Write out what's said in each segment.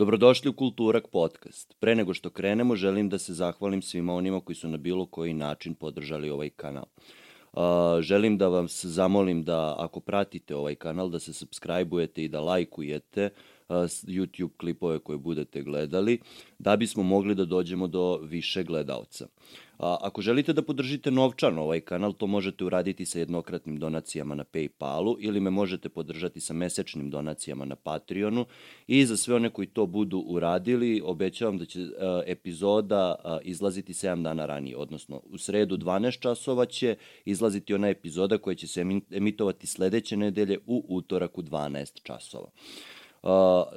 Dobrodošli u Kulturak podcast. Pre nego što krenemo, želim da se zahvalim svima onima koji su na bilo koji način podržali ovaj kanal. Uh, želim da vam zamolim da ako pratite ovaj kanal, da se subscribe-ujete i da lajkujete uh, YouTube klipove koje budete gledali, da bismo mogli da dođemo do više gledalca. A, ako želite da podržite novčano ovaj kanal, to možete uraditi sa jednokratnim donacijama na Paypalu ili me možete podržati sa mesečnim donacijama na Patreonu i za sve one koji to budu uradili, obećavam da će epizoda izlaziti 7 dana ranije, odnosno u sredu 12 časova će izlaziti ona epizoda koja će se emitovati sledeće nedelje u utorak u 12 časova. Uh,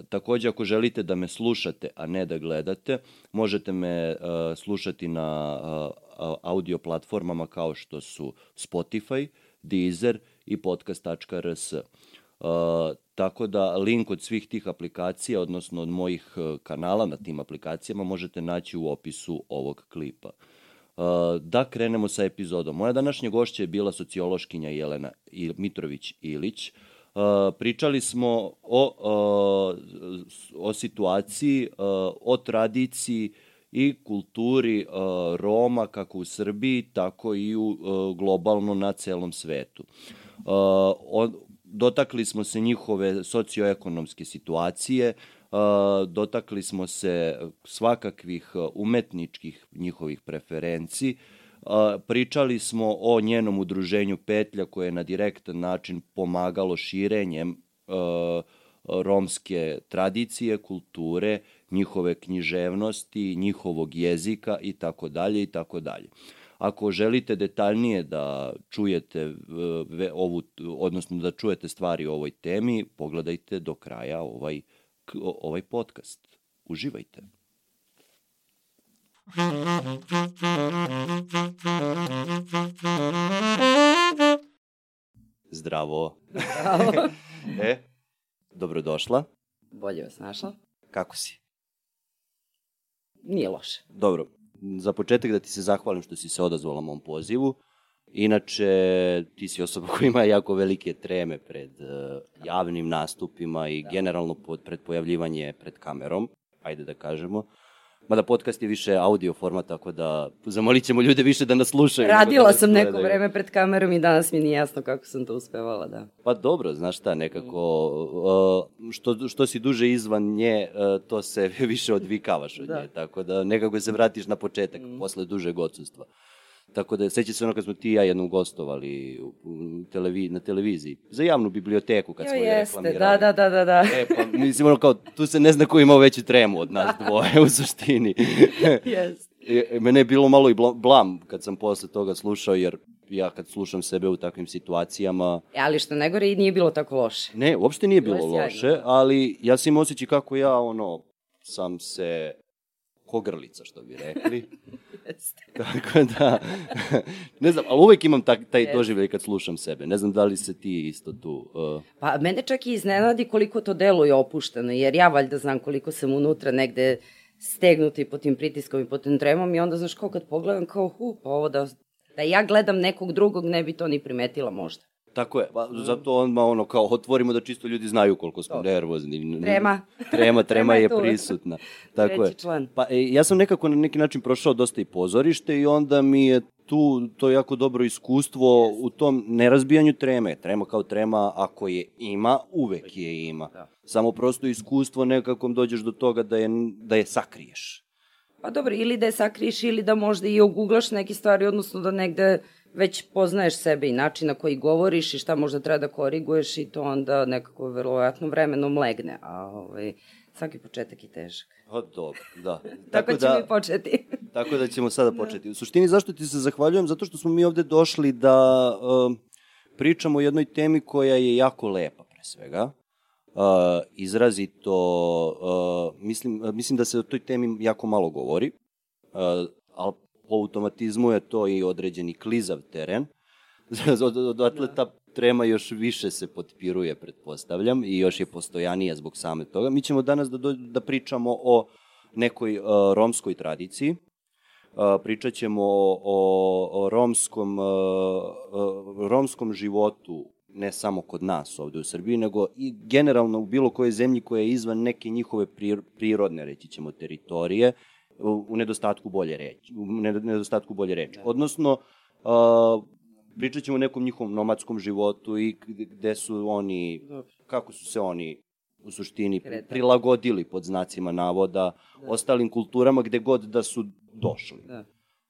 takođe, ako želite da me slušate, a ne da gledate, možete me uh, slušati na uh, audio platformama kao što su Spotify, Deezer i podcast.rs. Uh, tako da link od svih tih aplikacija, odnosno od mojih kanala na tim aplikacijama, možete naći u opisu ovog klipa. Da krenemo sa epizodom. Moja današnja gošća je bila sociološkinja Jelena Mitrović-Ilić. Uh, pričali smo o, o situaciji, o tradiciji i kulturi Roma kako u Srbiji, tako i u globalno na celom svetu. Dotakli smo se njihove socioekonomske situacije, dotakli smo se svakakvih umetničkih njihovih preferenciji, Pričali smo o njenom udruženju Petlja koje je na direktan način pomagalo širenjem romske tradicije, kulture, njihove književnosti, njihovog jezika i tako dalje i tako dalje. Ako želite detaljnije da čujete ovu odnosno da čujete stvari o ovoj temi, pogledajte do kraja ovaj ovaj podcast. Uživajte. Zdravo. Zdravo. e, dobrodošla. Bolje vas našla. Kako si? Nije loše. Dobro, za početak da ti se zahvalim što si se odazvala mom pozivu. Inače, ti si osoba koja ima jako velike treme pred uh, javnim nastupima i da. generalno pod, pred pojavljivanje pred kamerom, ajde da kažemo. Mada podcast je više audio format, tako da zamolit ćemo ljude više da nas slušaju. Radila da sam neko gledaju. vreme pred kamerom i danas mi nije jasno kako sam to uspevala, da. Pa dobro, znaš šta, nekako, uh, što, što si duže izvan nje, uh, to se više odvikavaš od da. nje, tako da nekako se vratiš na početak, mm. posle dužeg odsustva. Tako da, seća se ono kad smo ti i ja jednom gostovali u televi, na televiziji, za javnu biblioteku kad jo, smo je reklamirali. Da, da, da, da, da. E, pa, mislim, ono kao, tu se ne zna ko imao veću tremu od nas dvoje u suštini. jeste. I, mene je bilo malo i blam kad sam posle toga slušao, jer ja kad slušam sebe u takvim situacijama... E, ali što najgore i nije bilo tako loše. Ne, uopšte nije bilo, bilo loše, ali ja sam im osjećaj kako ja, ono, sam se kogrlica, što bi rekli. Jeste. Tako da, ne znam, ali uvek imam taj, taj doživljaj kad slušam sebe. Ne znam da li se ti isto tu... Uh... Pa mene čak i iznenadi koliko to deluje opušteno, jer ja valjda znam koliko sam unutra negde stegnuti po tim pritiskom i po tim tremom i onda, znaš, kao kad pogledam, kao, hu, pa ovo da, da ja gledam nekog drugog, ne bi to ni primetila možda. Tako je, pa, zato odmah ono kao otvorimo da čisto ljudi znaju koliko smo Dobro. nervozni. Trema. Trema, trema je, je prisutna. Tako Treći je. član. Pa e, ja sam nekako na neki način prošao dosta i pozorište i onda mi je tu to jako dobro iskustvo yes. u tom nerazbijanju treme. Trema kao trema, ako je ima, uvek je ima. Da. Samo prosto iskustvo nekako dođeš do toga da je, da je sakriješ. Pa dobro, ili da je sakriješ ili da možda i oguglaš neke stvari, odnosno da negde već poznaješ sebe i način na koji govoriš i šta možda treba da koriguješ i to onda nekako verovatno vremenom legne, a ovaj, svaki početak je težak. Pa dobro, da. tako, tako ćemo da, i početi. tako da ćemo sada početi. U suštini zašto ti se zahvaljujem? Zato što smo mi ovde došli da uh, pričamo o jednoj temi koja je jako lepa pre svega. Uh, izrazito, uh, mislim, mislim da se o toj temi jako malo govori, uh, ali po automatizmu je to i određeni klizav teren. Odatle ta trema još više se potpiruje, pretpostavljam, i još je postojanija zbog same toga. Mi ćemo danas da, do, da pričamo o nekoj uh, romskoj tradiciji. Uh, pričat ćemo o, o, o romskom, uh, uh, romskom životu ne samo kod nas ovde u Srbiji, nego i generalno u bilo kojoj zemlji koja je izvan neke njihove prirodne, reći ćemo, teritorije, u nedostatku bolje reči. U nedostatku bolje reči. Da. Odnosno, uh, pričat ćemo o nekom njihovom nomadskom životu i gde su oni, kako su se oni u suštini prilagodili pod znacima navoda da. ostalim kulturama gde god da su došli. Da.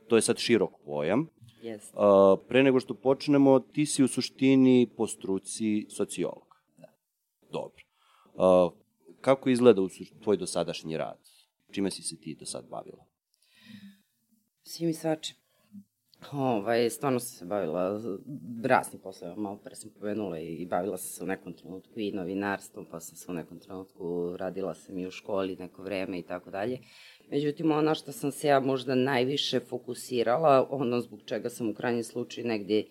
To je sad širok pojam. Yes. Uh, pre nego što počnemo, ti si u suštini po struci sociolog. Da. Dobro. Uh, kako izgleda u tvoj dosadašnji rad? Čime si se ti do sad bavila? Svim i svačim. Ovaj, stvarno sam se bavila raznim poslovima, malo pre sam pomenula i bavila sam se u nekom trenutku i novinarstvom, pa sam se u nekom trenutku radila sam i u školi neko vreme i tako dalje. Međutim, ono što sam se ja možda najviše fokusirala, ono zbog čega sam u krajnjem slučaju negde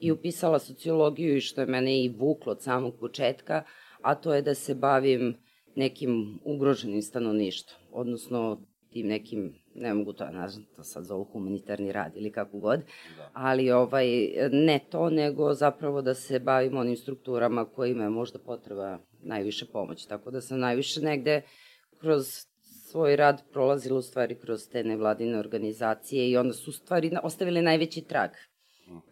i upisala sociologiju i što je mene i vuklo od samog početka, a to je da se bavim nekim ugroženim stanovništvom, odnosno tim nekim, ne mogu to, nažem, to sad zovu humanitarni rad ili kako god, da. ali ovaj, ne to, nego zapravo da se bavim onim strukturama kojima je možda potreba najviše pomoći. Tako da sam najviše negde kroz svoj rad prolazila u stvari kroz te nevladine organizacije i onda su u stvari ostavili najveći trag.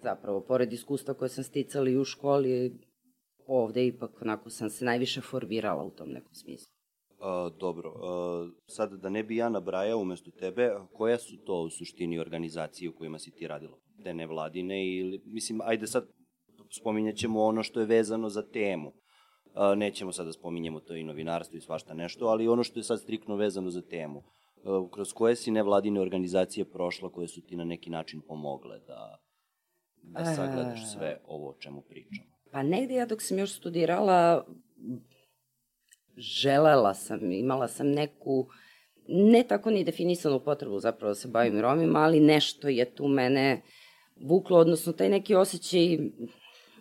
Zapravo, pored iskustva koje sam sticala i u školi, ovde ipak onako sam se najviše formirala u tom nekom smislu. A, dobro, a, sad da ne bi ja nabrajao umesto tebe, koja su to u suštini organizacije u kojima si ti radila? Te nevladine ili, mislim, ajde sad spominjat ćemo ono što je vezano za temu. A, nećemo sad da spominjemo to i novinarstvo i svašta nešto, ali ono što je sad striktno vezano za temu. A, kroz koje si nevladine organizacije prošla koje su ti na neki način pomogle da, da sagledaš sve ovo o čemu pričamo? Pa negde ja dok sam još studirala, želela sam, imala sam neku, ne tako ni definisanu potrebu zapravo da se bavim Romima, ali nešto je tu mene vuklo, odnosno taj neki osjećaj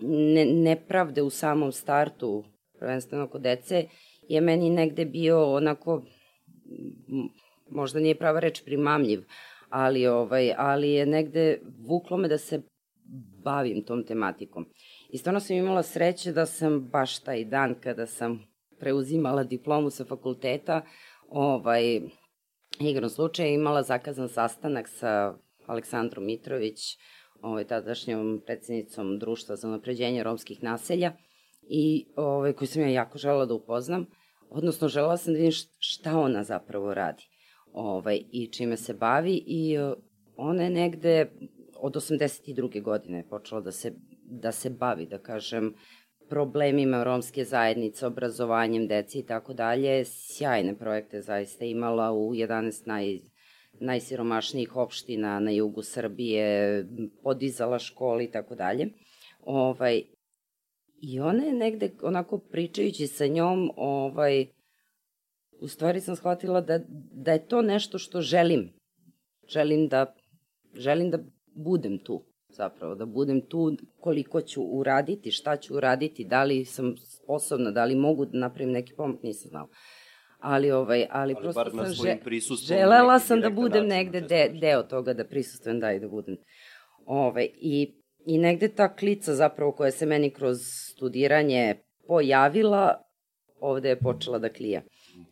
ne, nepravde u samom startu, prvenstveno kod dece, je meni negde bio onako, možda nije prava reč primamljiv, ali, ovaj, ali je negde vuklo me da se bavim tom tematikom. I stvarno sam imala sreće da sam baš taj dan kada sam preuzimala diplomu sa fakulteta, ovaj, igrom slučaja imala zakazan sastanak sa Aleksandrom Mitrović, ovaj, tadašnjom predsednicom Društva za napređenje romskih naselja, i ovaj, koju sam ja jako želela da upoznam, odnosno želela sam da vidim šta ona zapravo radi ovaj, i čime se bavi i ona je negde od 82. godine počela da se, da se bavi, da kažem, problemima romske zajednice, obrazovanjem deci i tako dalje. Sjajne projekte zaista imala u 11 naj, najsiromašnijih opština na jugu Srbije, podizala škole i tako dalje. Ovaj, I ona je negde, onako pričajući sa njom, ovaj, u stvari sam shvatila da, da je to nešto što želim. Želim da, želim da budem tu zapravo, da budem tu koliko ću uraditi, šta ću uraditi, da li sam sposobna, da li mogu da napravim neki pomak, nisam znala. Ali, ovaj, ali, ali prosto sam že, želela sam da budem negde de, deo toga, da prisustujem, da i da budem. Ovaj, i, I negde ta klica zapravo koja se meni kroz studiranje pojavila, ovde je počela da klija.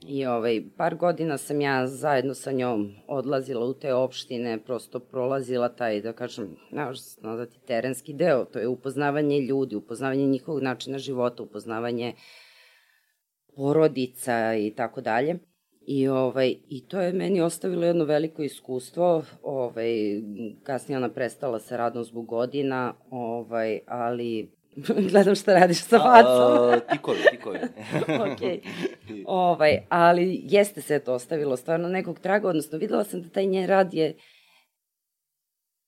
I ovaj, par godina sam ja zajedno sa njom odlazila u te opštine, prosto prolazila taj, da kažem, se nazvati terenski deo, to je upoznavanje ljudi, upoznavanje njihovog načina života, upoznavanje porodica i tako dalje. I, ovaj, I to je meni ostavilo jedno veliko iskustvo. Ovaj, kasnije ona prestala sa radom zbog godina, ovaj, ali Gledam šta radiš sa facom. tikovi, tikovi. ok. Ovaj, ali jeste se to ostavilo stvarno nekog traga, odnosno videla sam da taj njen rad je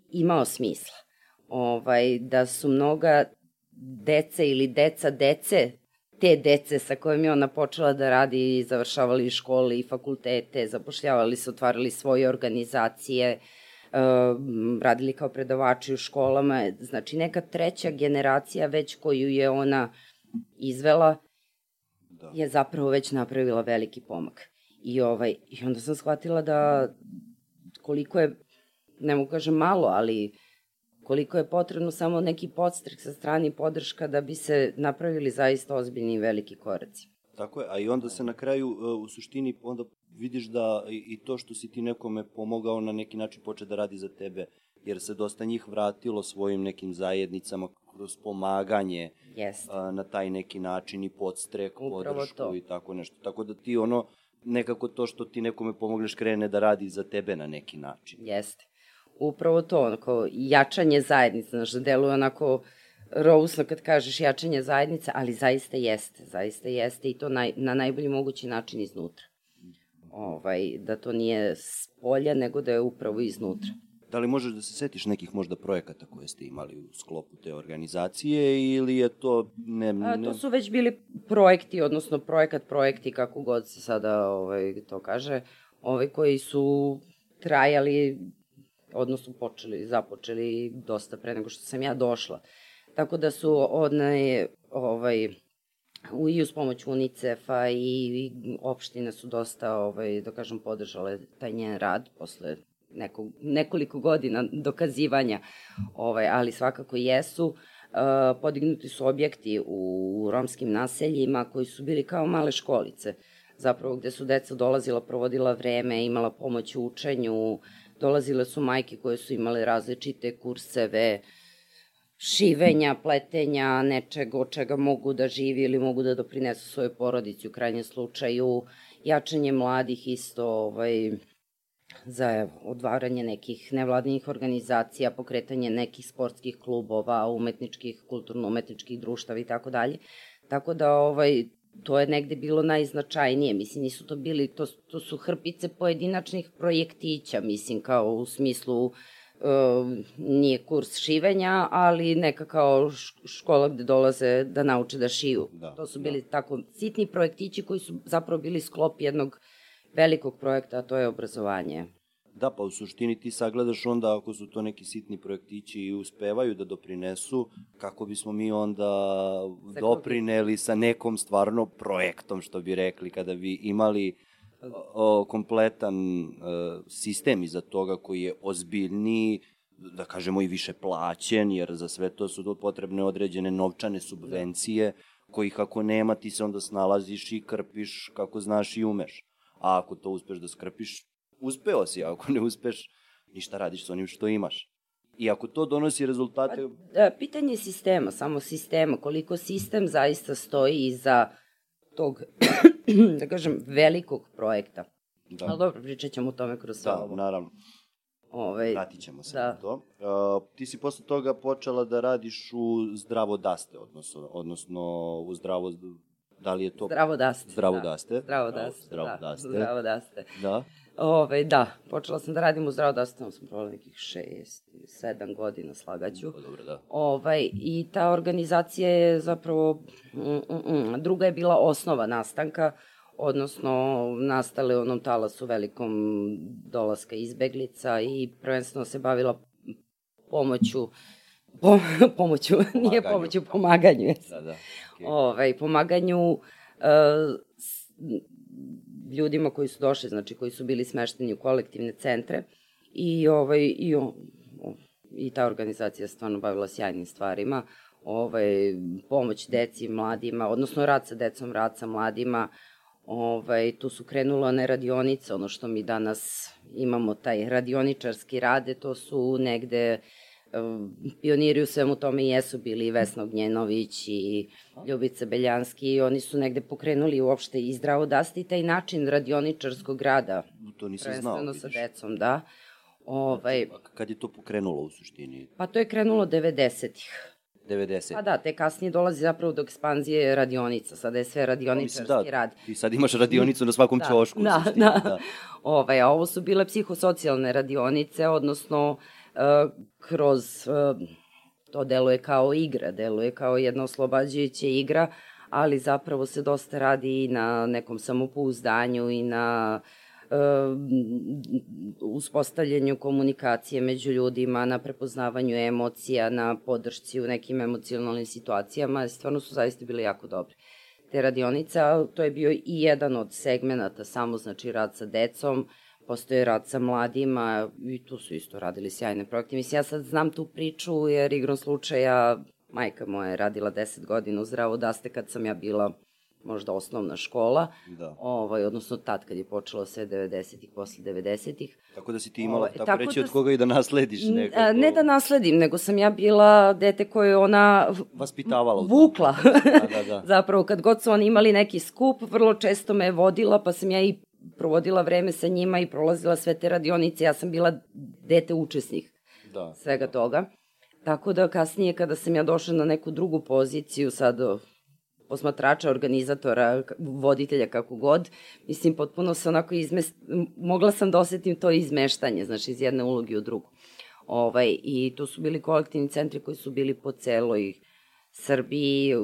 imao smisla. Ovaj, da su mnoga dece ili deca dece te dece sa kojim je ona počela da radi i završavali škole i fakultete, zapošljavali se, otvarali svoje organizacije, uh, radili kao predavači u školama, znači neka treća generacija već koju je ona izvela da. je zapravo već napravila veliki pomak. I, ovaj, I onda sam shvatila da koliko je, ne mogu kažem malo, ali koliko je potrebno samo neki podstrek sa strani podrška da bi se napravili zaista ozbiljni i veliki koraci. Tako je, a i onda se na kraju e, u suštini onda vidiš da i to što si ti nekome pomogao na neki način poče da radi za tebe, jer se dosta njih vratilo svojim nekim zajednicama kroz pomaganje yes. a, na taj neki način i podstrek, podršku to. i tako nešto. Tako da ti ono, nekako to što ti nekome pomogneš krene da radi za tebe na neki način. Jeste. Upravo to, onako, jačanje zajednice, znaš, da deluje onako rousno kad kažeš jačanje zajednice, ali zaista jeste, zaista jeste i to naj, na najbolji mogući način iznutra. Ovaj, da to nije s polja, nego da je upravo iznutra. Da li možeš da se setiš nekih možda projekata koje ste imali u sklopu te organizacije ili je to... Ne, ne... A, to su već bili projekti, odnosno projekat, projekti, kako god se sada ovaj, to kaže, ovaj, koji su trajali, odnosno počeli, započeli dosta pre nego što sam ja došla. Tako da su one, ovaj, u, i uz pomoć UNICEF-a i, i opštine su dosta, ovaj, da kažem, podržale taj njen rad posle neko, nekoliko godina dokazivanja, ovaj, ali svakako jesu. Podignuti su objekti u romskim naseljima koji su bili kao male školice, zapravo gde su deca dolazila, provodila vreme, imala pomoć u učenju, dolazile su majke koje su imale različite kurseve, šivenja, pletenja, nečeg od čega mogu da živi ili mogu da doprinesu svojoj porodici u krajnjem slučaju, jačanje mladih isto, ovaj, za odvaranje nekih nevladinih organizacija, pokretanje nekih sportskih klubova, umetničkih, kulturno-umetničkih društava i tako dalje. Tako da ovaj, to je negde bilo najznačajnije. Mislim, nisu to bili, to, to su hrpice pojedinačnih projektića, mislim, kao u smislu uh, nije kurs šivenja, ali neka kao škola gde dolaze da nauče da šiju. Da, to su bili da. tako sitni projektići koji su zapravo bili sklop jednog velikog projekta, a to je obrazovanje. Da, pa u suštini ti sagledaš onda ako su to neki sitni projektići i uspevaju da doprinesu, kako bismo mi onda doprineli sa nekom stvarno projektom, što bi rekli, kada bi imali o, kompletan e, sistem iza toga koji je ozbiljniji, da kažemo i više plaćen, jer za sve to su potrebne određene novčane subvencije, kojih ako nema ti se onda snalaziš i krpiš kako znaš i umeš. A ako to uspeš da skrpiš, uspeo si, ako ne uspeš, ništa radiš sa onim što imaš. I ako to donosi rezultate... Pa, da, pitanje sistema, samo sistema, koliko sistem zaista stoji iza tog, da kažem, velikog projekta. Da. Ali dobro, pričat ćemo o tome kroz da, ovo. Da, naravno. Ove, ovaj, Vratit ćemo se da. na to. Uh, ti si posle toga počela da radiš u Zdravo Daste, odnosno, odnosno u Zdravo Da li je to... Zdravo daste. Zdravo da. daste. Zdravo daste, zdravo da. daste. Zdravo daste. Da. Ove, da, počela sam da radim u Zdravo daste, tamo sam provela nekih šest, sedam godina, slagaću. Pa dobro, da. Ovaj, I ta organizacija je zapravo, mm, mm, mm, druga je bila osnova nastanka, odnosno nastale u onom talasu velikom dolaska izbeglica i prvenstveno se bavila pomoću po, pomoću, pomaganju. nije pomoću, pomaganju. Da, da. Okay. Ovaj, pomaganju uh, s, ljudima koji su došli, znači koji su bili smešteni u kolektivne centre i, ovaj, i, o, i ta organizacija stvarno bavila sjajnim stvarima. Ovaj, pomoć deci, mladima, odnosno rad sa decom, rad sa mladima, ovaj, tu su krenule one radionice, ono što mi danas imamo, taj radioničarski rade, to su negde pioniri u svemu tome jesu bili i Vesna Ognjenović i Ljubica Beljanski i oni su negde pokrenuli uopšte i zdravo dasti taj način radioničarskog rada. To nisam znao, vidiš. sa decom, da. Ovaj, Kad je to pokrenulo u suštini? Pa to je krenulo 90-ih. 90. Pa da, te kasnije dolazi zapravo do ekspanzije radionica, sada je sve radioničarski da, rad. Ti sad imaš radionicu na svakom da, ćošku. Da, suštini, da. da. Ove, a ovo su bile psihosocijalne radionice, odnosno kroz, to deluje kao igra, deluje kao jedna oslobađajuća igra, ali zapravo se dosta radi i na nekom samopouzdanju i na uspostavljanju komunikacije među ljudima, na prepoznavanju emocija, na podršci u nekim emocionalnim situacijama, stvarno su zaista bile jako dobre. Te radionice, to je bio i jedan od segmenata, samo znači rad sa decom, postoje rad sa mladima i tu su isto radili sjajne projekte. Mislim, ja sad znam tu priču jer igrom slučaja majka moja je radila 10 godina u zdravo daste kad sam ja bila možda osnovna škola, Da. ovaj, odnosno tad kad je počelo sve 90-ih, posle 90-ih. Tako da si ti imala, Ovaj, tako, tako reći, da od koga i da naslediš nekako. Ne da nasledim, nego sam ja bila dete koje je ona Vaspitavala vukla. Da, da, da. Zapravo, kad god su oni imali neki skup, vrlo često me je vodila, pa sam ja i provodila vreme sa njima i prolazila sve te radionice. Ja sam bila dete učesnik da. svega toga. Tako da kasnije kada sam ja došla na neku drugu poziciju, sad posmatrača, organizatora, voditelja, kako god, mislim, potpuno se onako izmest... mogla sam da osetim to izmeštanje, znači iz jedne uloge u drugu. Ovaj, I to su bili kolektivni centri koji su bili po celoj Srbiji, e,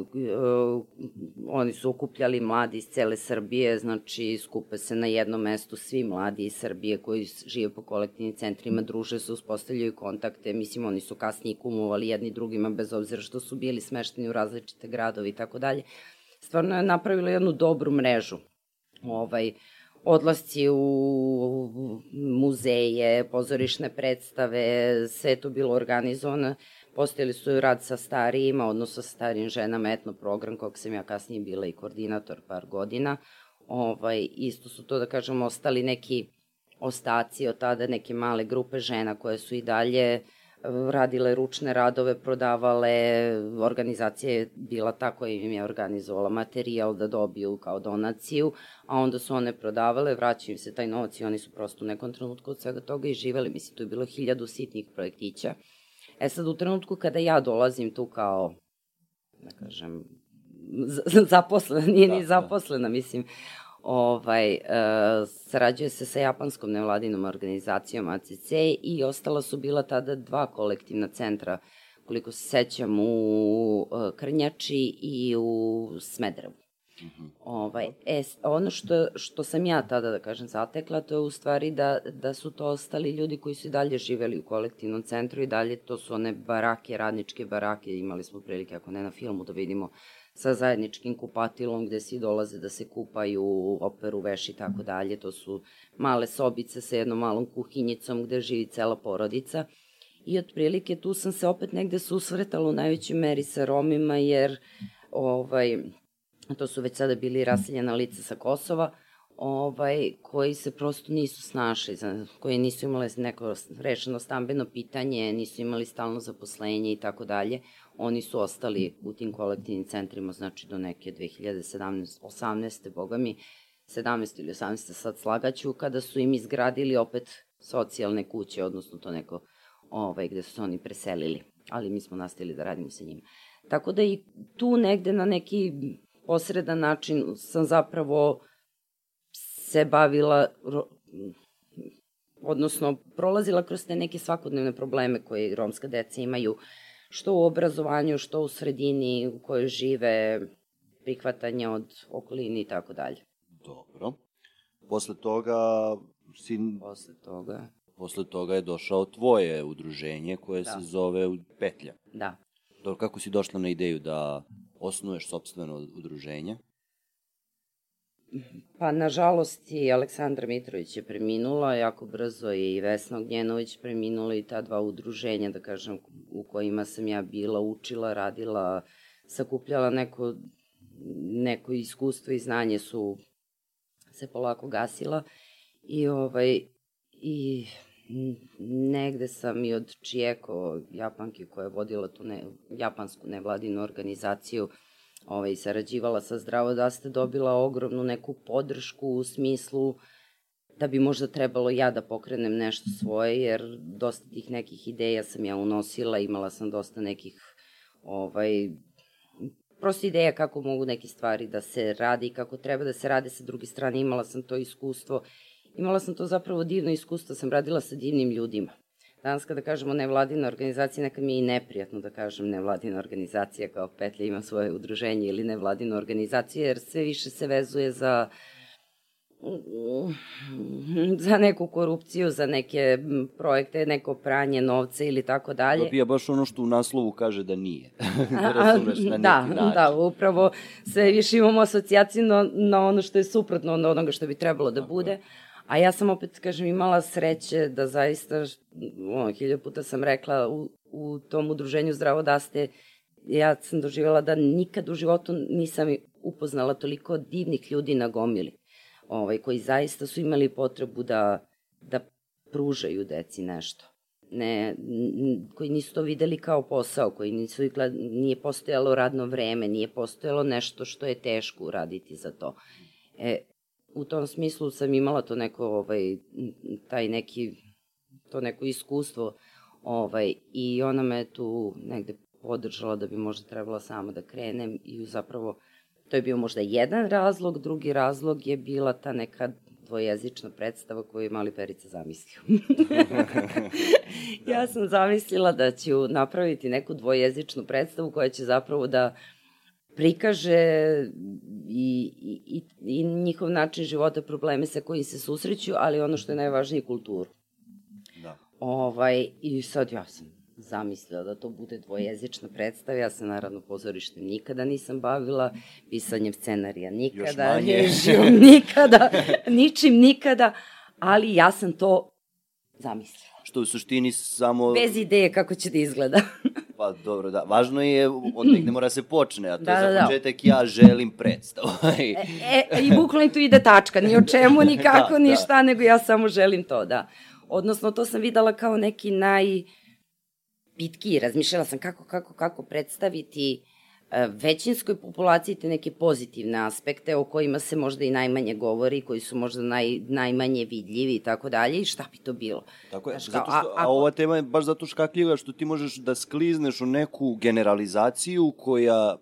oni su okupljali mladi iz cele Srbije, znači skupe se na jednom mestu svi mladi iz Srbije koji žive po kolektivnim centrima, druže se, uspostavljaju kontakte, mislim oni su kasnije kumovali jedni drugima bez obzira što su bili smešteni u različite gradovi i tako dalje. Stvarno je napravila jednu dobru mrežu. Ovaj, odlasci u muzeje, pozorišne predstave, sve to bilo organizovano. Postojali su rad sa starijima, odnosno sa starijim ženama, etno program kog sam ja kasnije bila i koordinator par godina. Ovaj, isto su to, da kažem, ostali neki ostaci od tada, neke male grupe žena koje su i dalje eh, radile ručne radove, prodavale, organizacija je bila ta koja im je organizovala materijal da dobiju kao donaciju, a onda su one prodavale, vraćaju se taj novac i oni su prosto u nekom trenutku od svega toga i živeli. Mislim, tu je bilo hiljadu sitnih projektića. E sad, u trenutku kada ja dolazim tu kao, da kažem, zaposlena, nije Da, ni da. zaposlena, mislim, ovaj, e, sarađuje se sa japanskom nevladinom organizacijom ACC i ostala su bila tada dva kolektivna centra, koliko se sećam, u e, Krnjači i u Smederevu. Ovaj, e, ono što, što sam ja tada, da kažem, zatekla, to je u stvari da, da su to ostali ljudi koji su i dalje živeli u kolektivnom centru i dalje to su one barake, radničke barake, imali smo prilike, ako ne na filmu, da vidimo sa zajedničkim kupatilom gde svi dolaze da se kupaju, operu veš i tako dalje. To su male sobice sa jednom malom kuhinjicom gde živi cela porodica. I otprilike tu sam se opet negde susretala u najvećoj meri sa Romima, jer ovaj, to su već sada bili raseljena lica sa Kosova, ovaj, koji se prosto nisu snašli, koji nisu imali neko rešeno stambeno pitanje, nisu imali stalno zaposlenje i tako dalje. Oni su ostali u tim kolektivnim centrima, znači do neke 2017. 18. boga mi, 17. ili 18. sad slagaću, kada su im izgradili opet socijalne kuće, odnosno to neko ovaj, gde su se oni preselili. Ali mi smo nastavili da radimo sa njima. Tako da i tu negde na neki posredan način sam zapravo se bavila, odnosno prolazila kroz te neke svakodnevne probleme koje romska deca imaju, što u obrazovanju, što u sredini u kojoj žive, prihvatanje od okolini i tako dalje. Dobro. Posle toga si, Posle toga, posle toga je došao tvoje udruženje koje Da. se zove Petlja. da. Dobro, kako si došla na ideju da osnuješ sobstveno udruženje? Pa, nažalost, i Aleksandra Mitrović je preminula, jako brzo je i Vesna Ognjenović preminula i ta dva udruženja, da kažem, u kojima sam ja bila, učila, radila, sakupljala neko, neko iskustvo i znanje su se polako gasila i ovaj i negde sam i od Čijeko, Japanke koja je vodila tu ne, japansku nevladinu organizaciju, ovaj, sarađivala sa Zdravo da ste dobila ogromnu neku podršku u smislu da bi možda trebalo ja da pokrenem nešto svoje, jer dosta tih nekih ideja sam ja unosila, imala sam dosta nekih ovaj, prosto ideja kako mogu neke stvari da se radi i kako treba da se rade sa druge strane, imala sam to iskustvo, imala sam to zapravo divno iskustvo, sam radila sa divnim ljudima. Danas kada kažemo nevladina organizacija, neka mi je i neprijatno da kažem nevladina organizacija kao Petlja ima svoje udruženje ili nevladinu organizaciju, jer sve više se vezuje za za neku korupciju, za neke projekte, neko pranje novca ili tako dalje. Dobija baš ono što u naslovu kaže da nije. da, razumeš, na da, da, upravo sve više imamo asocijaciju na, na ono što je suprotno od onoga što bi trebalo da tako. bude. A ja sam opet, kažem, imala sreće da zaista, ono, hilja puta sam rekla, u, u tom udruženju Zdravo da ste, ja sam doživjela da nikad u životu nisam upoznala toliko divnih ljudi na gomili ovaj, koji zaista su imali potrebu da, da pružaju deci nešto. Ne, koji nisu to videli kao posao, koji nisu, nije postojalo radno vreme, nije postojalo nešto što je teško uraditi za to. E, u tom smislu sam imala to neko, ovaj, taj neki, to neko iskustvo ovaj, i ona me tu negde podržala da bi možda trebala sama da krenem i zapravo To je bio možda jedan razlog, drugi razlog je bila ta neka dvojezična predstava koju je mali Perica zamislio. ja sam zamislila da ću napraviti neku dvojezičnu predstavu koja će zapravo da prikaže i, i, i njihov način života, probleme sa kojim se susreću, ali ono što je najvažnije, kulturu. Da. Ovaj, I sad ja sam zamislila da to bude dvojezična predstava. Ja se naravno pozorište nikada nisam bavila, pisanjem scenarija nikada, režijom nikada, ničim nikada, ali ja sam to zamislila. Što u suštini samo... Bez ideje kako će da izgleda. pa dobro, da. Važno je, od negde mora se počne, a to da, je za da, da. početak ja želim predstavu. e, e, I bukvalno tu ide tačka, ni o čemu, nikako, da, ni šta, da. nego ja samo želim to, da. Odnosno, to sam videla kao neki naj... Uh, bitki i razmišljala sam kako, kako, kako predstaviti većinskoj populaciji te neke pozitivne aspekte o kojima se možda i najmanje govori, koji su možda naj, najmanje vidljivi i tako dalje i šta bi to bilo. Tako je, Znaš, zato što, a, a, a ova tema je baš zato škakljiva što ti možeš da sklizneš u neku generalizaciju koja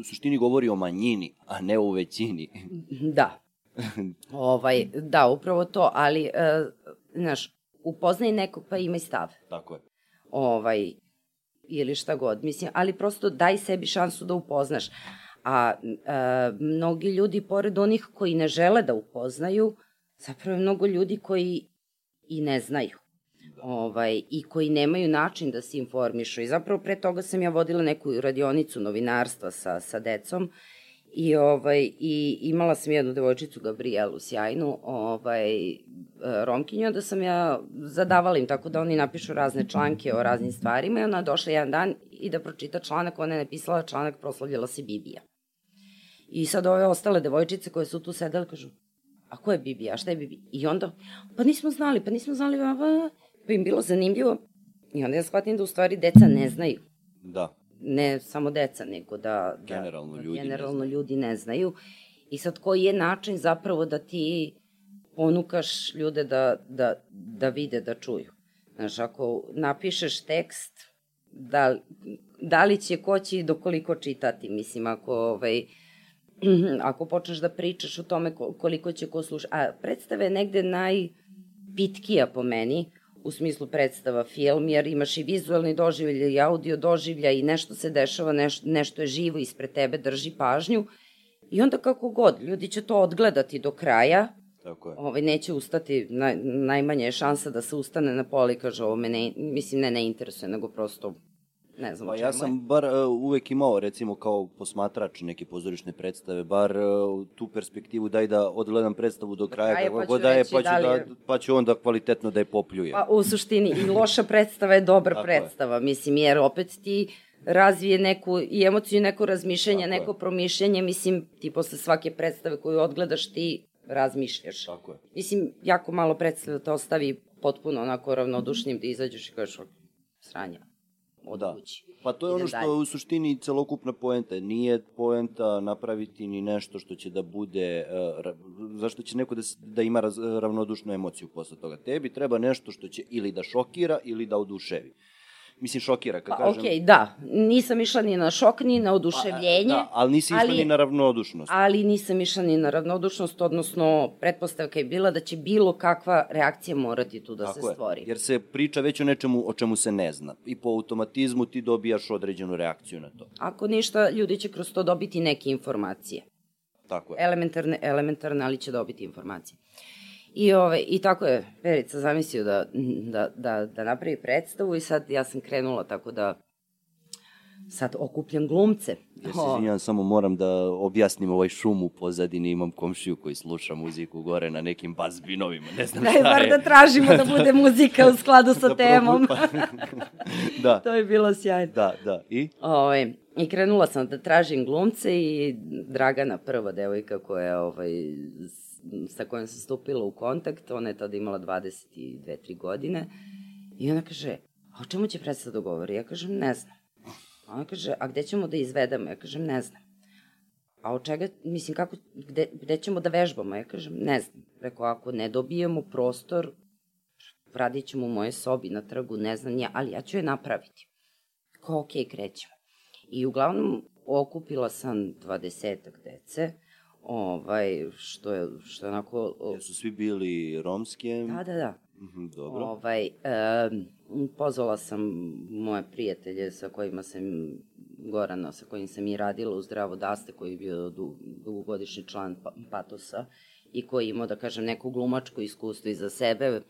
u suštini govori o manjini, a ne o većini. Da. ovaj, da, upravo to, ali, uh, znaš, upoznaj nekog pa imaj stav. Tako je ovaj, ili šta god. Mislim, ali prosto daj sebi šansu da upoznaš. A, a mnogi ljudi, pored onih koji ne žele da upoznaju, zapravo je mnogo ljudi koji i ne znaju. Ovaj, i koji nemaju način da se informišu. I zapravo pre toga sam ja vodila neku radionicu novinarstva sa, sa decom I, ovaj, I imala sam jednu devojčicu, Gabrielu, sjajnu, ovaj, e, romkinju, da sam ja zadavala im tako da oni napišu razne članke o raznim stvarima i ona došla jedan dan i da pročita članak, ona je napisala članak, proslavljala se Bibija. I sad ove ostale devojčice koje su tu sedele kažu, a ko je Bibija, šta je Bibija? I onda, pa nismo znali, pa nismo znali, pa, pa im bilo zanimljivo. I onda ja shvatim da u stvari deca ne znaju. Da ne samo deca, nego da, da generalno, ljudi, generalno ne ljudi ne znaju. I sad koji je način zapravo da ti ponukaš ljude da, da, da vide, da čuju. Znaš, ako napišeš tekst, da, da li će ko će i dokoliko čitati, mislim, ako, ovaj, ako počneš da pričaš o tome koliko će ko slušati. A predstave negde najpitkija po meni, u smislu predstava film, jer imaš i vizualni doživlje i audio doživlja i nešto se dešava, nešto, nešto je živo ispred tebe, drži pažnju. I onda kako god, ljudi će to odgledati do kraja, Tako je. Ovaj, neće ustati, naj, najmanje je šansa da se ustane na poli i kaže ovo me ne, mislim ne ne interesuje, nego prosto ne znam pa ja sam bar uh, uvek imao recimo kao posmatrač neke pozorišne predstave, bar uh, tu perspektivu daj da odgledam predstavu do kraja, kako pa god da je, pa ću, da, da, pa ću onda kvalitetno da je popljuje. Pa u suštini i loša predstava je dobra predstava, je. mislim, jer opet ti razvije neku i emociju, neko razmišljanje, Tako neko je. promišljanje, mislim, ti posle svake predstave koju odgledaš ti razmišljaš. Tako je. Mislim, jako malo predstava te ostavi potpuno onako ravnodušnim da izađeš i kažeš sranja od da. kući. Pa to je ono što je u suštini celokupna poenta. Nije poenta napraviti ni nešto što će da bude, uh, zašto će neko da, da ima raz, ravnodušnu emociju posle toga. Tebi treba nešto što će ili da šokira ili da oduševi. Uh, mislim, šokira, kad pa, kažem. Okej, okay, da. Nisam išla ni na šok, ni na oduševljenje. Pa, da, ali nisi išla ali, ni na ravnodušnost. Ali nisam išla ni na ravnodušnost, odnosno, pretpostavka je bila da će bilo kakva reakcija morati tu da Tako se stvori. Je, jer se priča već o nečemu o čemu se ne zna. I po automatizmu ti dobijaš određenu reakciju na to. Ako ništa, ljudi će kroz to dobiti neke informacije. Tako je. Elementarne, elementarne, ali će dobiti informacije. I, ove, I tako je Perica zamislio da, da, da, da napravi predstavu i sad ja sam krenula tako da sad okupljam glumce. Ja se izvinjam, samo moram da objasnim ovaj šum u pozadini, imam komšiju koji sluša muziku gore na nekim bas binovima, ne znam Daj, šta bar je. da tražimo da bude muzika u skladu sa Da temom. da, to je bilo sjajno. da, da. I? Ovaj, I krenula sam da tražim glumce i Dragana, prva devojka koja ovaj, s- sa kojom sam stupila u kontakt, ona je tada imala 22-3 godine i ona kaže, a o čemu će predstav da govori? Ja kažem, ne znam. Ona kaže, a gde ćemo da izvedemo? Ja kažem, ne znam. A od čega, mislim, kako, gde, gde ćemo da vežbamo? Ja kažem, ne znam. Rekao, ako ne dobijemo prostor, radit ćemo u mojoj sobi na trgu, ne znam ja, ali ja ću je napraviti. Kao, okej, okay, krećemo. I uglavnom okupila sam dvadesetak dece, ovaj, što je, što je onako... Jesu svi bili romske? Da, da, da. Mhm, dobro. Ovaj, e, pozvala sam moje prijatelje sa kojima sam, Gorana, sa kojim sam i radila u Zdravo Daste, koji je bio du, dugogodišnji član Pa- Patosa i koji je imao, da kažem, neko glumačko iskustvo iza sebe,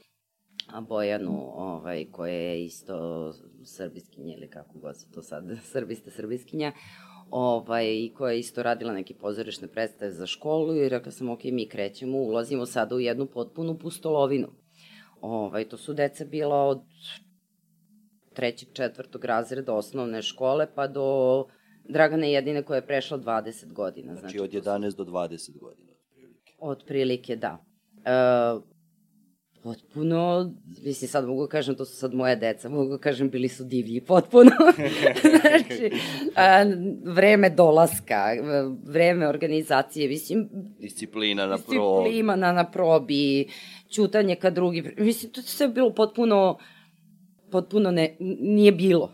a Bojanu, ovaj, koja je isto srbiskinja ili kako god se to sad, srbista, srbiskinja, ovaj, koja je isto radila neke pozorišne predstave za školu i rekla sam, ok, mi krećemo, ulazimo sada u jednu potpunu pustolovinu. Ovaj, to su deca bila od trećeg, četvrtog razreda osnovne škole pa do Dragane jedine koja je prešla 20 godina. Znači od to su- 11 do 20 godina. otprilike. Otprilike, da. E, potpuno, mislim, sad mogu da kažem, to su sad moje deca, mogu da kažem, bili su divlji, potpuno. znači, a, vreme dolaska, vreme organizacije, mislim, Disciplina na pro... disciplina na, na probi, ćutanje ka drugi, mislim, to sve bilo potpuno, potpuno ne, nije bilo.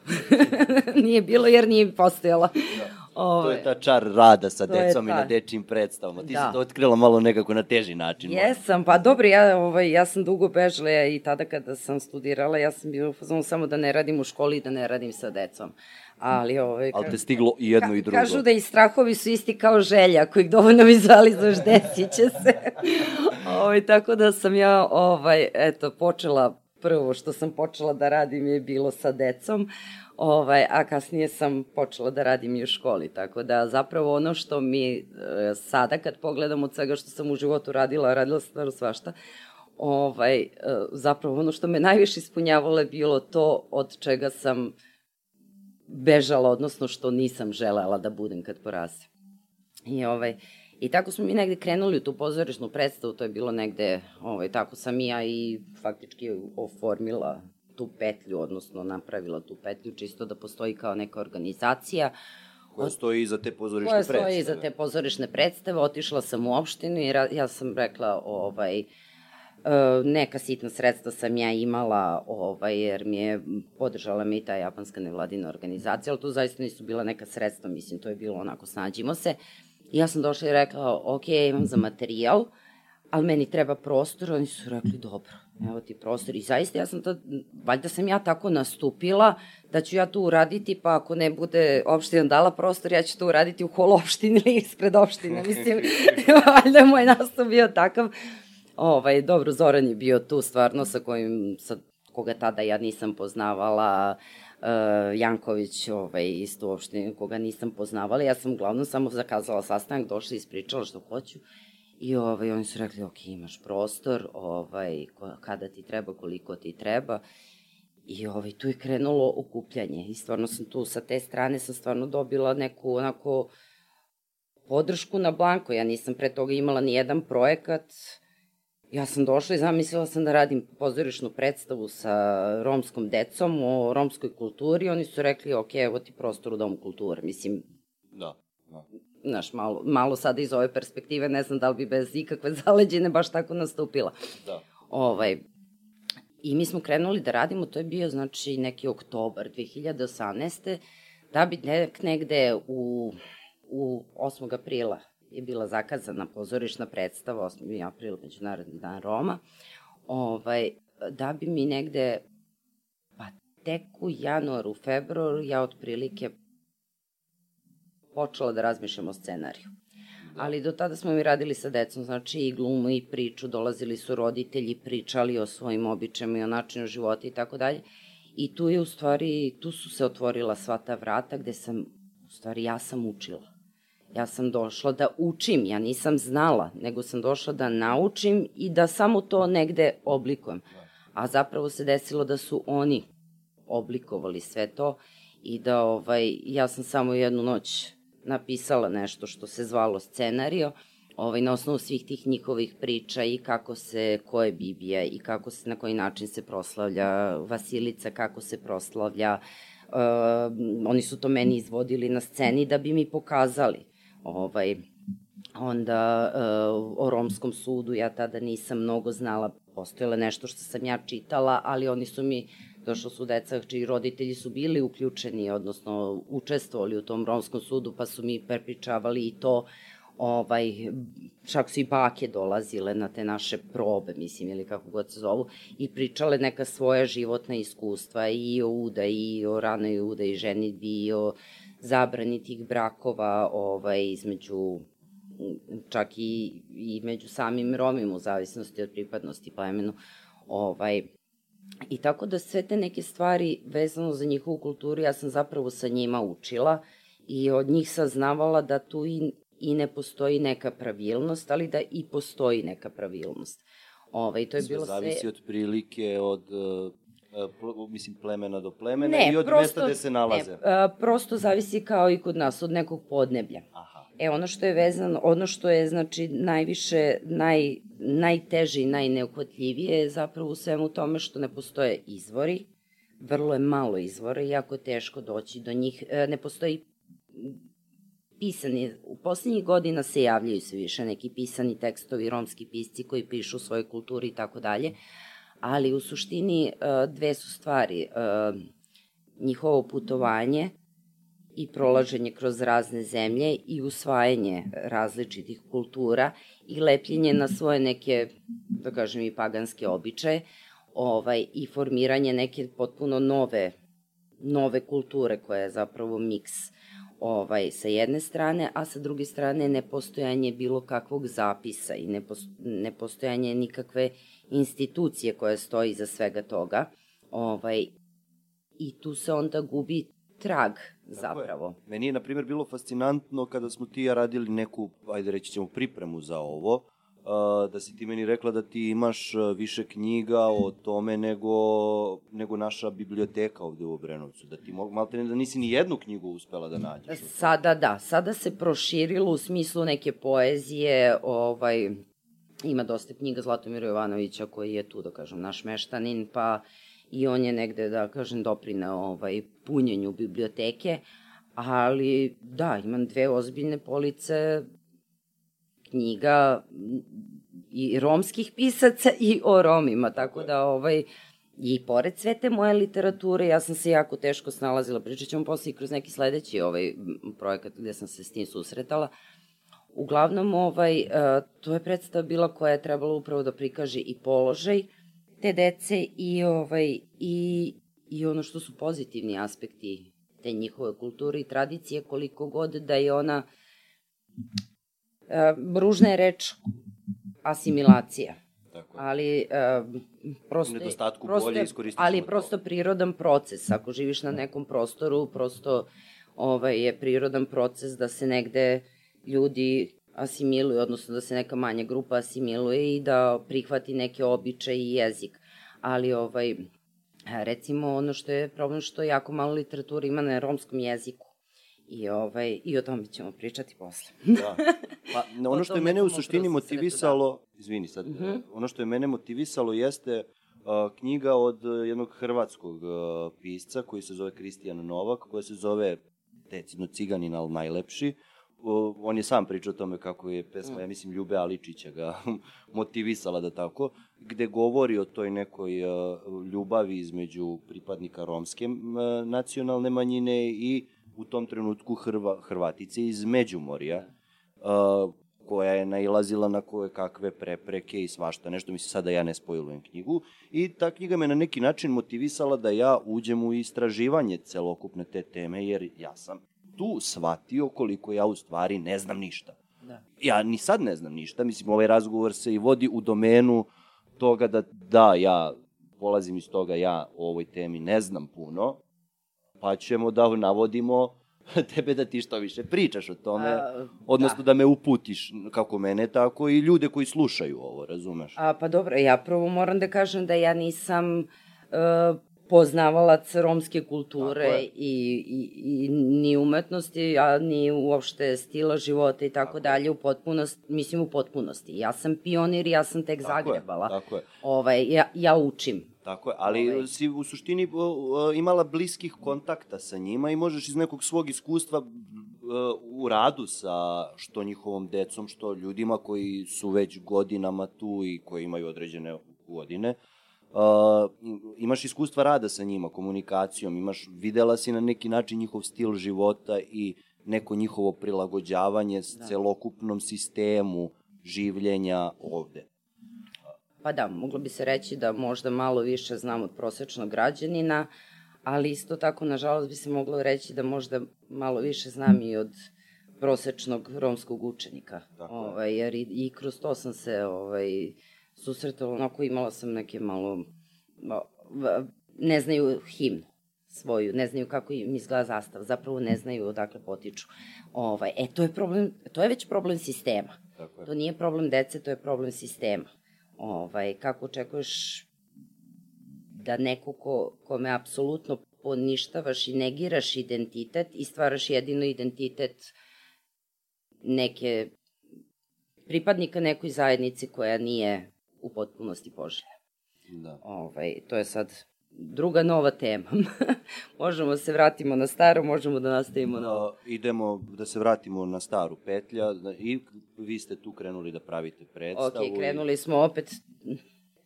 nije bilo jer nije postojala. Da. To Ovaj, je ta čar rada sa To decom i na dečijim predstavama. Ti Da. si to otkrila malo nekako na teži način. možda. Jesam, pa dobro, ja, ovaj, ja sam dugo bežala i tada kada sam studirala, ja sam bila u samo da ne radim u školi i da ne radim sa decom. Ali, ovaj, Ali ka- te stiglo i jedno i drugo. Kažu da i strahovi su isti kao želja, ako ih dovoljno vizualizuješ, desit će se. ovaj, tako da sam ja, ovaj, eto, počela, prvo što sam počela da radim je bilo sa decom, ovaj, a kasnije sam počela da radim i u školi, tako da zapravo ono što mi e, sada kad pogledam od svega što sam u životu radila, radila sam stvarno svašta, ovaj, e, zapravo ono što me najviše ispunjavalo je bilo to od čega sam bežala, odnosno što nisam želela da budem kad porasem. I, ovaj, I tako smo mi negde krenuli u tu pozorišnu predstavu, to je bilo negde, ovaj, tako sam i ja i faktički oformila tu petlju, odnosno napravila tu petlju, čisto da postoji kao neka organizacija Koja stoji iza te pozorišne koja predstave. stoji iza te pozorišne predstave. Otišla sam u opštinu i ra- ja sam rekla, ovaj, e, neka sitna sredstva sam ja imala, ovaj, jer mi je podržala me i ta japanska nevladina organizacija, ali to zaista nisu bila neka sredstva, mislim, to je bilo onako, snađimo se. I ja sam došla i rekla, ok, imam za materijal, ali meni treba prostor, oni su rekli, dobro, evo ti prostor. I zaista ja sam to, valjda sam ja tako nastupila, da ću ja to uraditi, pa ako ne bude opština dala prostor, ja ću to uraditi u hol opštine ili ispred opštine. Mislim, valjda je moj nastup bio takav. Ovaj, dobro, Zoran je bio tu stvarno sa kojim, sa koga tada ja nisam poznavala, uh, Janković, ovaj, isto uopšte koga nisam poznavala. Ja sam uglavnom samo zakazala sastanak, došla i ispričala što hoću. I ovaj, oni su rekli, ok, imaš prostor, ovaj, kada ti treba, koliko ti treba. I ovaj, tu je krenulo okupljanje. I stvarno sam tu, sa te strane sam stvarno dobila neku onako podršku na blanko. Ja nisam pre toga imala ni jedan projekat. Ja sam došla i zamislila sam da radim pozorišnu predstavu sa romskom decom o romskoj kulturi. Oni su rekli, ok, evo ti prostor u Domu kulture. Mislim, Da, da. znaš, malo, malo sada iz ove perspektive, ne znam da li bi bez ikakve zaleđine baš tako nastupila. da. Ovaj, I mi smo krenuli da radimo, to je bio znači neki oktobar 2018. Da bi nek, negde u, u 8. aprila je bila zakazana pozorišna predstava, 8. april, Međunarodni dan Roma, ovaj, da bi mi negde, pa tek u januaru, februaru, ja otprilike počela da razmišljam o scenariju. Ali do tada smo mi radili sa decom, znači i glumu i priču, dolazili su roditelji, pričali o svojim običajima i o načinu života i tako dalje. I tu je u stvari, tu su se otvorila sva ta vrata gde sam, u stvari ja sam učila. Ja sam došla da učim, ja nisam znala, nego sam došla da naučim i da samo to negde oblikujem. A zapravo se desilo da su oni oblikovali sve to i da ovaj, ja sam samo jednu noć napisala nešto što se zvalo scenario, ovaj, na osnovu svih tih njihovih priča i kako se, ko je Bibija i kako se, na koji način se proslavlja Vasilica, kako se proslavlja, uh, oni su to meni izvodili na sceni da bi mi pokazali. Ovaj, onda uh, o romskom sudu ja tada nisam mnogo znala, postojalo nešto što sam ja čitala, ali oni su mi došlo su deca čiji roditelji su bili uključeni, odnosno učestvovali u tom romskom sudu, pa su mi prepričavali i to, ovaj, čak su i bake dolazile na te naše probe, mislim, ili kako god se zovu, i pričale neka svoja životna iskustva i o uda, i o ranoj uda, i ženitbi, i o zabrani tih brakova ovaj, između čak i, i među samim Romima u zavisnosti od pripadnosti plemenu. Ovaj, I tako da sve te neke stvari vezano za njihovu kulturu ja sam zapravo sa njima učila i od njih saznavala da tu i, i ne postoji neka pravilnost, ali da i postoji neka pravilnost. Ovaj, to je bilo sve... zavisi od prilike, od uh, mislim plemena do plemena ne, i od prosto, mesta gde se nalaze. Ne, uh, prosto zavisi kao i kod nas, od nekog podneblja. Aha. E, ono što je vezano, ono što je, znači, najviše, naj, najteže i najneukvatljivije je zapravo u svemu tome što ne postoje izvori, vrlo je malo izvora i jako je teško doći do njih. E, ne postoji pisani, u poslednjih godina se javljaju sve više neki pisani tekstovi, romski pisci koji pišu o svojoj kulturi i tako dalje, ali u suštini e, dve su stvari. E, njihovo putovanje – i prolaženje kroz razne zemlje i usvajanje različitih kultura i lepljenje na svoje neke, da kažem, i paganske običaje ovaj, i formiranje neke potpuno nove, nove kulture koja je zapravo miks ovaj, sa jedne strane, a sa druge strane nepostojanje bilo kakvog zapisa i nepostojanje nikakve institucije koja stoji za svega toga. Ovaj, I tu se onda gubi trag zapravo. Je. Meni je, na primjer, bilo fascinantno kada smo ti ja radili neku, ajde reći ćemo, pripremu za ovo, uh, da si ti meni rekla da ti imaš više knjiga o tome nego, nego naša biblioteka ovde u Obrenovcu, da ti malte ne da nisi ni jednu knjigu uspela da nađeš. Sada da, sada se proširilo u smislu neke poezije, ovaj, ima dosta knjiga Zlatomira Jovanovića koji je tu, da kažem, naš meštanin, pa i on je negde, da kažem, doprinao ovaj, punjenju biblioteke, ali da, imam dve ozbiljne police knjiga i romskih pisaca i o Romima, tako da ovaj, i pored sve te moje literature, ja sam se jako teško snalazila, pričat ćemo posle i kroz neki sledeći ovaj projekat gde sam se s tim susretala. Uglavnom, ovaj, eh, to je predstava bila koja je trebala upravo da prikaže i položaj, uh, te dece i, ovaj, i, i ono što su pozitivni aspekti te njihove kulture i tradicije, koliko god da je ona, uh, ružna je reč asimilacija. Tako. Ali uh, prosto, nedostatku prosto, bolje ali je prosto prirodan proces. Ako živiš na nekom prostoru, prosto ovaj, je prirodan proces da se negde ljudi asimiluju, odnosno da se neka manja grupa asimiluje i da prihvati neke običaje i jezik. Ali ovaj, recimo ono što je problem što jako malo literatura ima na romskom jeziku. I, ovaj, I o tome ćemo pričati posle. da. Pa, ono što je mene u suštini motivisalo, da. izvini sad, uh mhm. -huh. ono što je mene motivisalo jeste uh, knjiga od jednog hrvatskog uh, pisca koji se zove Kristijan Novak, koja se zove decidno Ciganin, ali najlepši, on je sam pričao o tome kako je pesma, ja mislim, Ljube Aličića ga motivisala da tako, gde govori o toj nekoj ljubavi između pripadnika romske nacionalne manjine i u tom trenutku Hrva, Hrvatice iz Međumorja, koja je nailazila na koje kakve prepreke i svašta nešto, mislim sada ja ne spojilujem knjigu, i ta knjiga me na neki način motivisala da ja uđem u istraživanje celokupne te teme, jer ja sam tu shvatio koliko ja u stvari ne znam ništa. Da. Ja ni sad ne znam ništa, mislim, ovaj razgovor se i vodi u domenu toga da, da, ja polazim iz toga, ja o ovoj temi ne znam puno, pa ćemo da navodimo tebe da ti što više pričaš o tome, A, odnosno da. da me uputiš kako mene, tako i ljude koji slušaju ovo, razumeš? A, pa dobro, ja prvo moram da kažem da ja nisam uh, poznavalac romske kulture i, i, i ni umetnosti, a ni uopšte stila života i tako, tako dalje u potpunosti, mislim u potpunosti. Ja sam pionir, ja sam tek tako zagrebala. Je, tako je. Ovaj, ja, ja učim. Tako je, ali ovaj. si u suštini imala bliskih kontakta sa njima i možeš iz nekog svog iskustva u radu sa što njihovom decom, što ljudima koji su već godinama tu i koji imaju određene godine, uh, imaš iskustva rada sa njima, komunikacijom, imaš, videla si na neki način njihov stil života i neko njihovo prilagođavanje da. celokupnom sistemu življenja ovde. Pa da, moglo bi se reći da možda malo više znam od prosečnog građanina, ali isto tako, nažalost, bi se moglo reći da možda malo više znam i od prosečnog romskog učenika. Tako. Ovaj, jer i, i kroz to sam se ovaj, susretala, onako imala sam neke malo, ne znaju himnu svoju, ne znaju kako im izgleda zastav, zapravo ne znaju odakle potiču. Ovaj, e, to je, problem, to je već problem sistema. Tako je. To nije problem dece, to je problem sistema. Ovaj, kako očekuješ da neko ko, kome apsolutno poništavaš i negiraš identitet i stvaraš jedino identitet neke pripadnika nekoj zajednici koja nije u potpunosti poželja. Da. Ovaj, to je sad druga nova tema. možemo se vratimo na staro, možemo da nastavimo na ovo. Idemo da se vratimo na staru petlja i vi ste tu krenuli da pravite predstavu. Ok, krenuli smo opet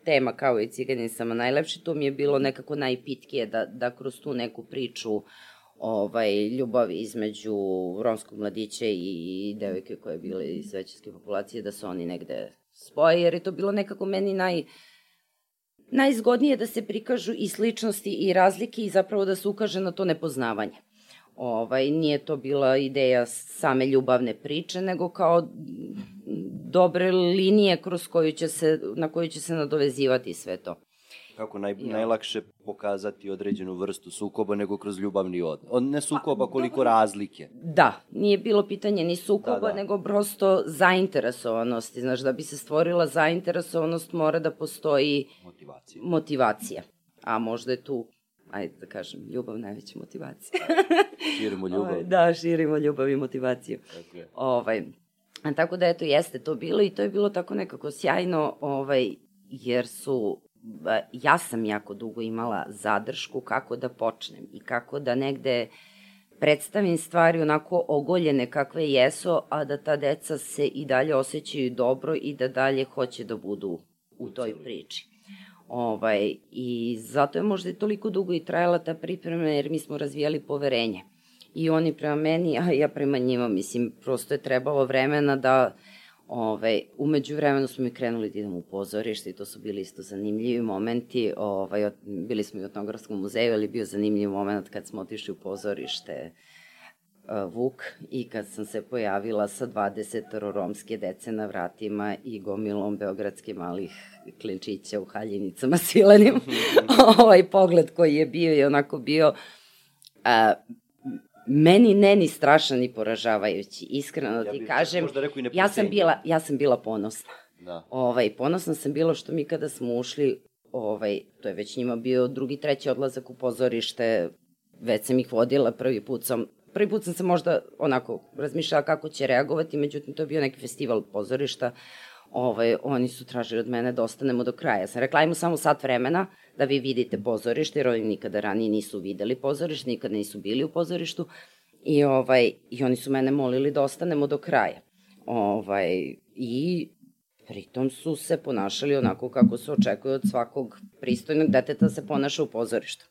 tema kao i ciganisama najlepše, to mi je bilo nekako najpitkije da, da kroz tu neku priču ovaj, ljubavi između romskog mladića i devojke koje je bile iz većinske populacije, da se oni negde spoje, jer je to bilo nekako meni naj, najzgodnije da se prikažu i sličnosti i razlike i zapravo da se ukaže na to nepoznavanje. Ovaj, nije to bila ideja same ljubavne priče, nego kao dobre linije kroz koju će se, na koju će se nadovezivati sve to. Kako naj, ja. najlakše pokazati određenu vrstu sukoba nego kroz ljubavni odnos? Ne sukoba, koliko razlike. Da, nije bilo pitanje ni sukoba, da, da. nego prosto zainteresovanosti. Znaš, da bi se stvorila zainteresovanost mora da postoji motivacija. motivacija. A možda je tu ajde da kažem, ljubav najveća motivacija. širimo ljubav. Ovaj, da, širimo ljubav i motivaciju. Tako je. Ovaj, a tako da, eto, jeste to bilo i to je bilo tako nekako sjajno, ovaj, jer su ja sam jako dugo imala zadršku kako da počnem i kako da negde predstavim stvari onako ogoljene kakve jesu, a da ta deca se i dalje osjećaju dobro i da dalje hoće da budu u toj priči. Ovaj, I zato je možda toliko dugo i trajala ta priprema, jer mi smo razvijali poverenje. I oni prema meni, a ja prema njima, mislim, prosto je trebalo vremena da Ove, umeđu vremenu smo mi krenuli da idemo u pozorište i to su bili isto zanimljivi momenti. Ovaj, bili smo i u Etnografskom muzeju, ali bio zanimljiv moment kad smo otišli u pozorište uh, Vuk i kad sam se pojavila sa 20 romske dece na vratima i gomilom beogradske malih klinčića u haljenicama silenim. ovaj pogled koji je bio i onako bio uh, meni ne ni strašan ni poražavajući, iskreno da ti ja kažem. Ja sam bila ja sam bila ponosna. Da. Ovaj ponosna sam bila što mi kada smo ušli, ovaj to je već njima bio drugi, treći odlazak u pozorište, već sam ih vodila prvi put sam prvi put sam se možda onako razmišljala kako će reagovati, međutim to je bio neki festival pozorišta ovaj, oni su tražili od mene da ostanemo do kraja. Ja sam rekla, ajmo samo sat vremena da vi vidite pozorište, jer oni nikada ranije nisu videli pozorište, nikada nisu bili u pozorištu. I, ovaj, I oni su mene molili da ostanemo do kraja. Ovaj, I pritom su se ponašali onako kako se očekuje od svakog pristojnog deteta da se ponaša u pozorištu.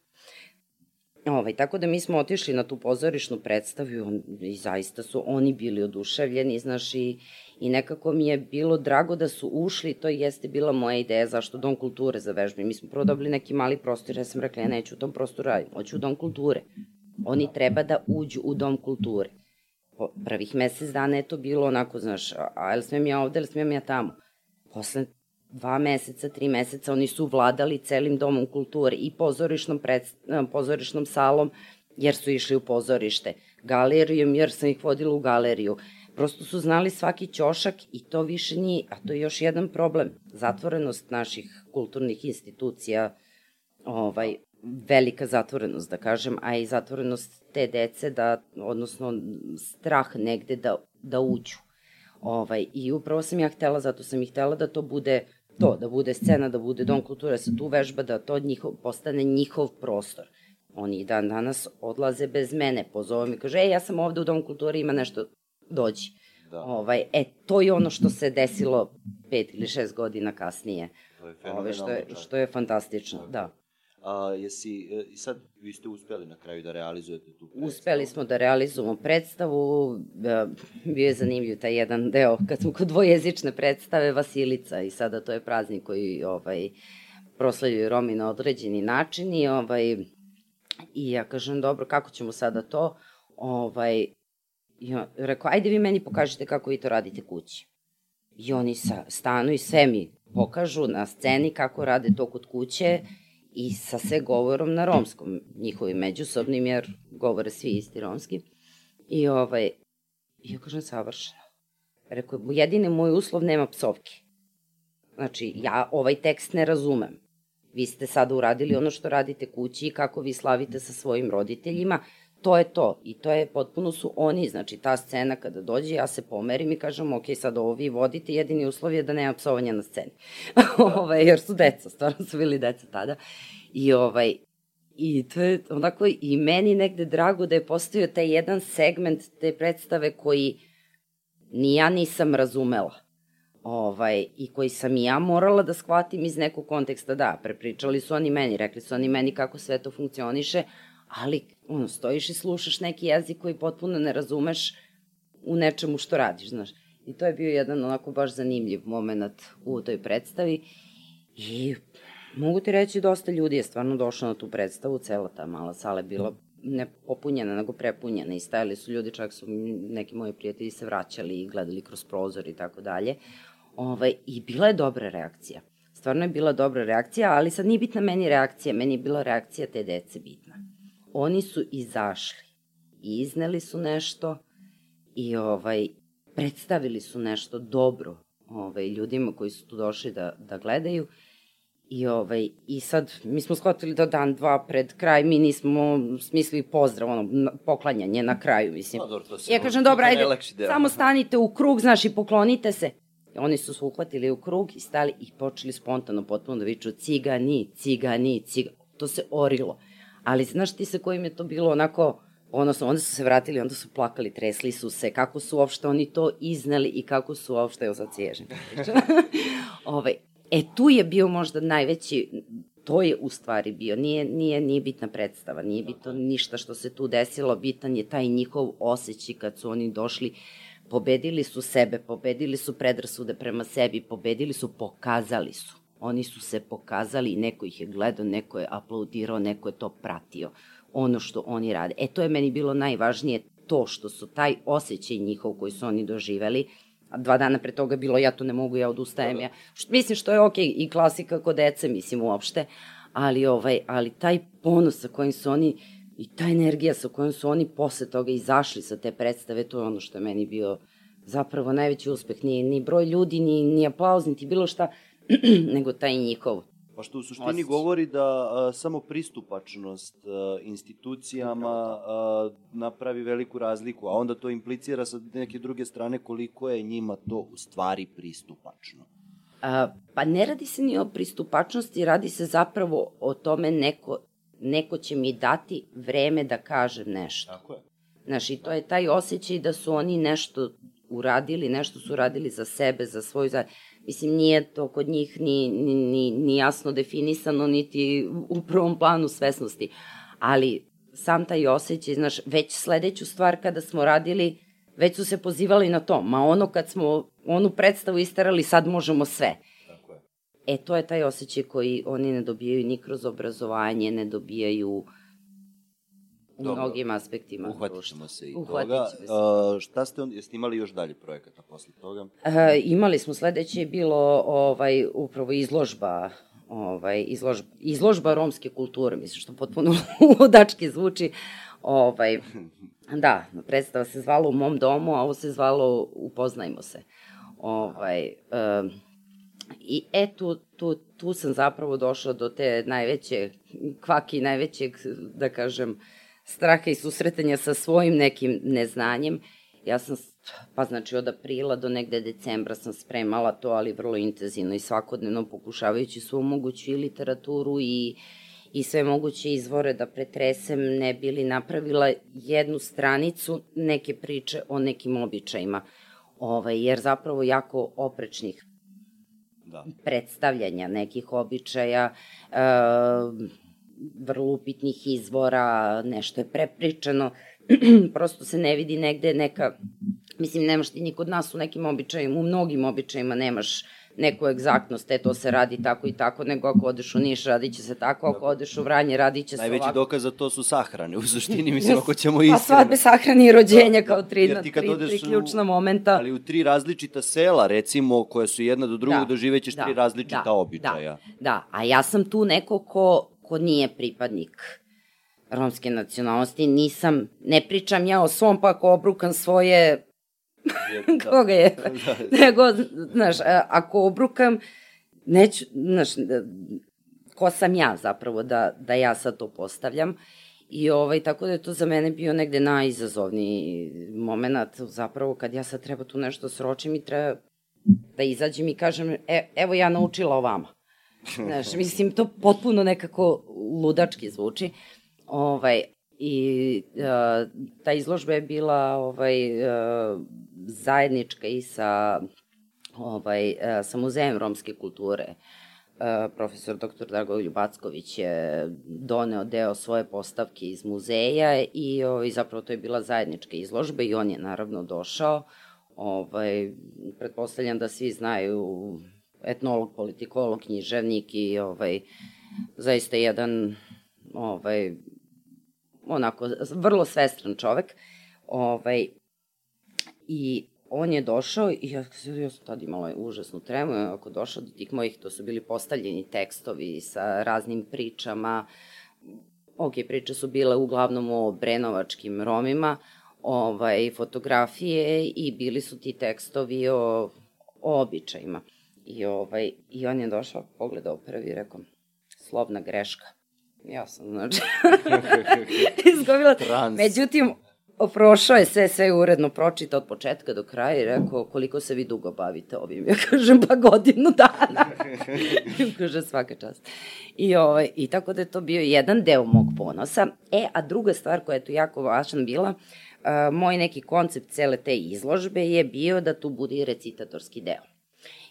Ovaj, tako da mi smo otišli na tu pozorišnu predstavu i zaista su oni bili oduševljeni, znaš, i, i nekako mi je bilo drago da su ušli, to jeste bila moja ideja zašto Dom kulture za vežbe. Mi smo prvo dobili neki mali prostor, ja sam rekla, ja neću u tom prostoru raditi, hoću u Dom kulture. Oni treba da uđu u Dom kulture. prvih mesec dana je to bilo onako, znaš, a, jel smem ja ovde, jel smem ja tamo? Posle dva meseca, tri meseca, oni su vladali celim domom kulture i pozorišnom, pred, pozorišnom salom, jer su išli u pozorište, galerijom, jer sam ih vodila u galeriju. Prosto su znali svaki ćošak i to više nije, a to je još jedan problem, zatvorenost naših kulturnih institucija, ovaj, velika zatvorenost, da kažem, a i zatvorenost te dece, da, odnosno strah negde da, da uđu. Ovaj, I upravo sam ja htela, zato sam i htela da to bude to, da bude scena, da bude dom kulture, da se tu vežba, da to njihov, postane njihov prostor. Oni i dan danas odlaze bez mene, pozove mi, kaže, ej, ja sam ovde u dom kulture, ima nešto, dođi. Da. Ovaj, e, to je ono što se desilo pet ili šest godina kasnije. To je Ove, što, je, što je fantastično, da. A, jesi, e, i sad vi ste uspeli na kraju da realizujete tu predstavu? Uspeli smo da realizujemo predstavu, e, bio je zanimljiv taj jedan deo, kad smo kod dvojezične predstave Vasilica i sada to je praznik koji ovaj, proslavljaju Romi na određeni način i, ovaj, i ja kažem, dobro, kako ćemo sada to? Ovaj, ja, rekao, ajde vi meni pokažite kako vi to radite kući. I oni sa, stanu i sve mi pokažu na sceni kako rade to kod kuće i sa sve govorom na romskom, njihovim međusobnim, jer govore svi isti romski. I ovaj, ja kažem savršeno. Rekao, jedini moj uslov nema psovke. Znači, ja ovaj tekst ne razumem. Vi ste sada uradili ono što radite kući i kako vi slavite sa svojim roditeljima, to je to. I to je, potpuno su oni, znači ta scena kada dođe, ja se pomerim i kažem, ok, sad ovo vi vodite, jedini uslov je da nema psovanja na sceni. ovaj, jer su deca, stvarno su bili deca tada. I ovaj, I to je onako i meni negde drago da je postavio taj jedan segment te predstave koji ni ja nisam razumela. Ovaj, I koji sam i ja morala da shvatim iz nekog konteksta. Da, prepričali su oni meni, rekli su oni meni kako sve to funkcioniše, ali ono, stojiš i slušaš neki jezik koji potpuno ne razumeš u nečemu što radiš, znaš. I to je bio jedan onako baš zanimljiv moment u toj predstavi. I mogu ti reći, dosta ljudi je stvarno došlo na tu predstavu, cela ta mala sala je bila ne popunjena, nego prepunjena i stajali su ljudi, čak su neki moji prijatelji se vraćali i gledali kroz prozor i tako dalje. Ovaj, I bila je dobra reakcija. Stvarno je bila dobra reakcija, ali sad nije bitna meni reakcija, meni je bila reakcija te dece bitna oni su izašli i izneli su nešto i ovaj predstavili su nešto dobro ovaj, ljudima koji su tu došli da, da gledaju. I, ovaj, I sad, mi smo shvatili da dan, dva pred kraj, mi nismo smislili pozdrav, ono, poklanjanje na kraju, mislim. Pa, dobro, to se ja kažem, dobro, ajde, samo stanite u krug, znaš, i poklonite se. I oni su se uhvatili u krug i stali i počeli spontano potpuno da viču cigani, cigani, cigani. To se orilo. Ali znaš ti sa kojim je to bilo onako, odnosno onda su se vratili, onda su plakali, tresli su se, kako su uopšte oni to izneli i kako su uopšte, evo sad sježem. ovaj, e, tu je bio možda najveći, to je u stvari bio, nije, nije, nije bitna predstava, nije bitno ništa što se tu desilo, bitan je taj njihov osjećaj kad su oni došli, pobedili su sebe, pobedili su predrasude prema sebi, pobedili su, pokazali su. Oni su se pokazali, neko ih je gledao, neko je aplaudirao, neko je to pratio, ono što oni rade. E, to je meni bilo najvažnije, to što su taj osjećaj njihov koji su oni doživeli, a dva dana pre toga bilo ja to ne mogu, ja odustajem, da, da. ja, što, mislim što je okej okay, i klasika kod dece, mislim uopšte, ali, ovaj, ali taj ponos sa kojim su oni i ta energija sa kojom su oni posle toga izašli sa te predstave, to je ono što je meni bio zapravo najveći uspeh, ni, ni broj ljudi, ni, ni aplauz, niti bilo šta, nego taj njihov Pa što u suštini osjećaj. govori da a, samo pristupačnost a, institucijama a, napravi veliku razliku, a onda to implicira sa neke druge strane koliko je njima to u stvari pristupačno. A, pa ne radi se ni o pristupačnosti, radi se zapravo o tome neko, neko će mi dati vreme da kažem nešto. Tako je. Znaš, i to je taj osjećaj da su oni nešto uradili, nešto su uradili za sebe, za svoju zajednicu Mislim, nije to kod njih ni, ni, ni, ni jasno definisano, niti u prvom planu svesnosti. Ali sam taj osjećaj, znaš, već sledeću stvar kada smo radili, već su se pozivali na to. Ma ono kad smo onu predstavu istarali, sad možemo sve. Tako je. E, to je taj osjećaj koji oni ne dobijaju ni kroz obrazovanje, ne dobijaju u Dobro. mnogim aspektima. Uhvatit društva. ćemo se i Uhvatit toga. se. A, šta ste, on, jeste imali još dalje projekata posle toga? E, imali smo, sledeće je bilo ovaj, upravo izložba ovaj, izložba, izložba romske kulture, mislim što potpuno ludački zvuči. Ovaj, da, predstava se zvala u mom domu, a ovo se zvalo Upoznajmo se. Ovaj, um, I e, tu, tu, tu sam zapravo došla do te najveće kvaki, najvećeg, da kažem, straha i susretanja sa svojim nekim neznanjem. Ja sam, pa znači od aprila do negde decembra sam spremala to, ali vrlo intenzivno i svakodnevno pokušavajući svu moguću i literaturu i i sve moguće izvore da pretresem, ne bili napravila jednu stranicu neke priče o nekim običajima. Ovaj, jer zapravo jako oprečnih Da. predstavljanja nekih običaja, e, vrlo upitnih izvora, nešto je prepričano, prosto se ne vidi negde neka, mislim, nemaš ti ni kod nas u nekim običajima, u mnogim običajima nemaš neku egzaktnost, e, to se radi tako i tako, nego ako odeš u Niš, radit će se tako, ako odeš u Vranje, radit će se Najveći ovako. dokaz za to su sahrane, u suštini, mislim, ako ćemo A iskreno. svadbe, sahrane i rođenja Da, kao da, tri, kad tri, tri u- ključna momenta. Ali u tri različita sela, recimo, koja su jedna do drugog, Da, doživećeš da, tri različita da, običaja. Da, da, a ja sam tu neko ko, ko nije pripadnik romske nacionalnosti, nisam, ne pričam ja o svom, pa ako obrukam svoje, Je- da. koga je, Da. nego, znaš, ako obrukam, neću, znaš, ko sam ja zapravo, da, da ja sad to postavljam. I ovaj, tako da je to za mene bio negde najizazovniji moment, zapravo kad ja sad treba tu nešto sročim i treba da izađem i kažem, e, evo ja naučila o vama. Znaš, mislim, to potpuno nekako ludački zvuči. Ovaj, I uh, ta izložba je bila ovaj, uh, zajednička i sa, ovaj, uh, sa Muzejem romske kulture. Uh, profesor dr. Drago Ljubacković je doneo deo svoje postavke iz muzeja i ovaj, zapravo to je bila zajednička izložba i on je naravno došao. Ovaj, pretpostavljam da svi znaju etnolog, politikolog, književnik i ovaj, zaista jedan ovaj, onako vrlo svestran čovek. Ovaj, I on je došao i ja, ja sam tad imala užasnu tremu, ako došao do tih mojih, to su bili postavljeni tekstovi sa raznim pričama, ok, priče su bile uglavnom o brenovačkim romima, ovaj, fotografije i bili su ti tekstovi o, o običajima. I, ovaj, I on je došao, pogledao prvi i rekao, slovna greška. Ja sam, znači, izgubila. Trans. Međutim, prošao je sve, sve uredno pročitao od početka do kraja i rekao koliko se vi dugo bavite ovim. Ja kažem pa godinu dana. Kaže svaka čast. I, ovaj, I tako da je to bio jedan deo mog ponosa. E, a druga stvar koja je tu jako važna bila, a, moj neki koncept cele te izložbe je bio da tu bude i recitatorski deo.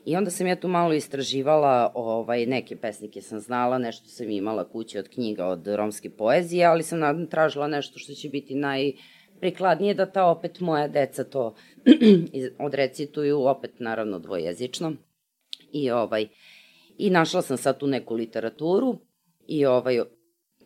I onda sam ja tu malo istraživala, ovaj, neke pesnike sam znala, nešto sam imala kuće od knjiga od romske poezije, ali sam tražila nešto što će biti najprikladnije da ta opet moja deca to odrecituju, opet naravno dvojezično. I ovaj, i našla sam sad tu neku literaturu i ovaj,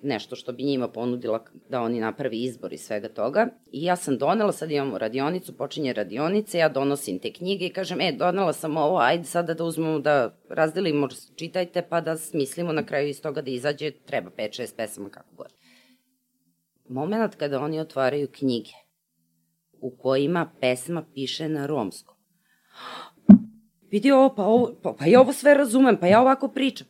nešto što bi njima ponudila da oni napravi izbor iz svega toga. I ja sam donela, sad imamo radionicu, počinje radionica, ja donosim te knjige i kažem, e, donela sam ovo, ajde sada da uzmemo da razdelimo, čitajte, pa da smislimo na kraju iz toga da izađe, treba 5-6 pesama, kako god. Moment kada oni otvaraju knjige u kojima pesma piše na romskom. Vidi ovo, pa, ovo, pa, pa ja ovo sve razumem, pa ja ovako pričam.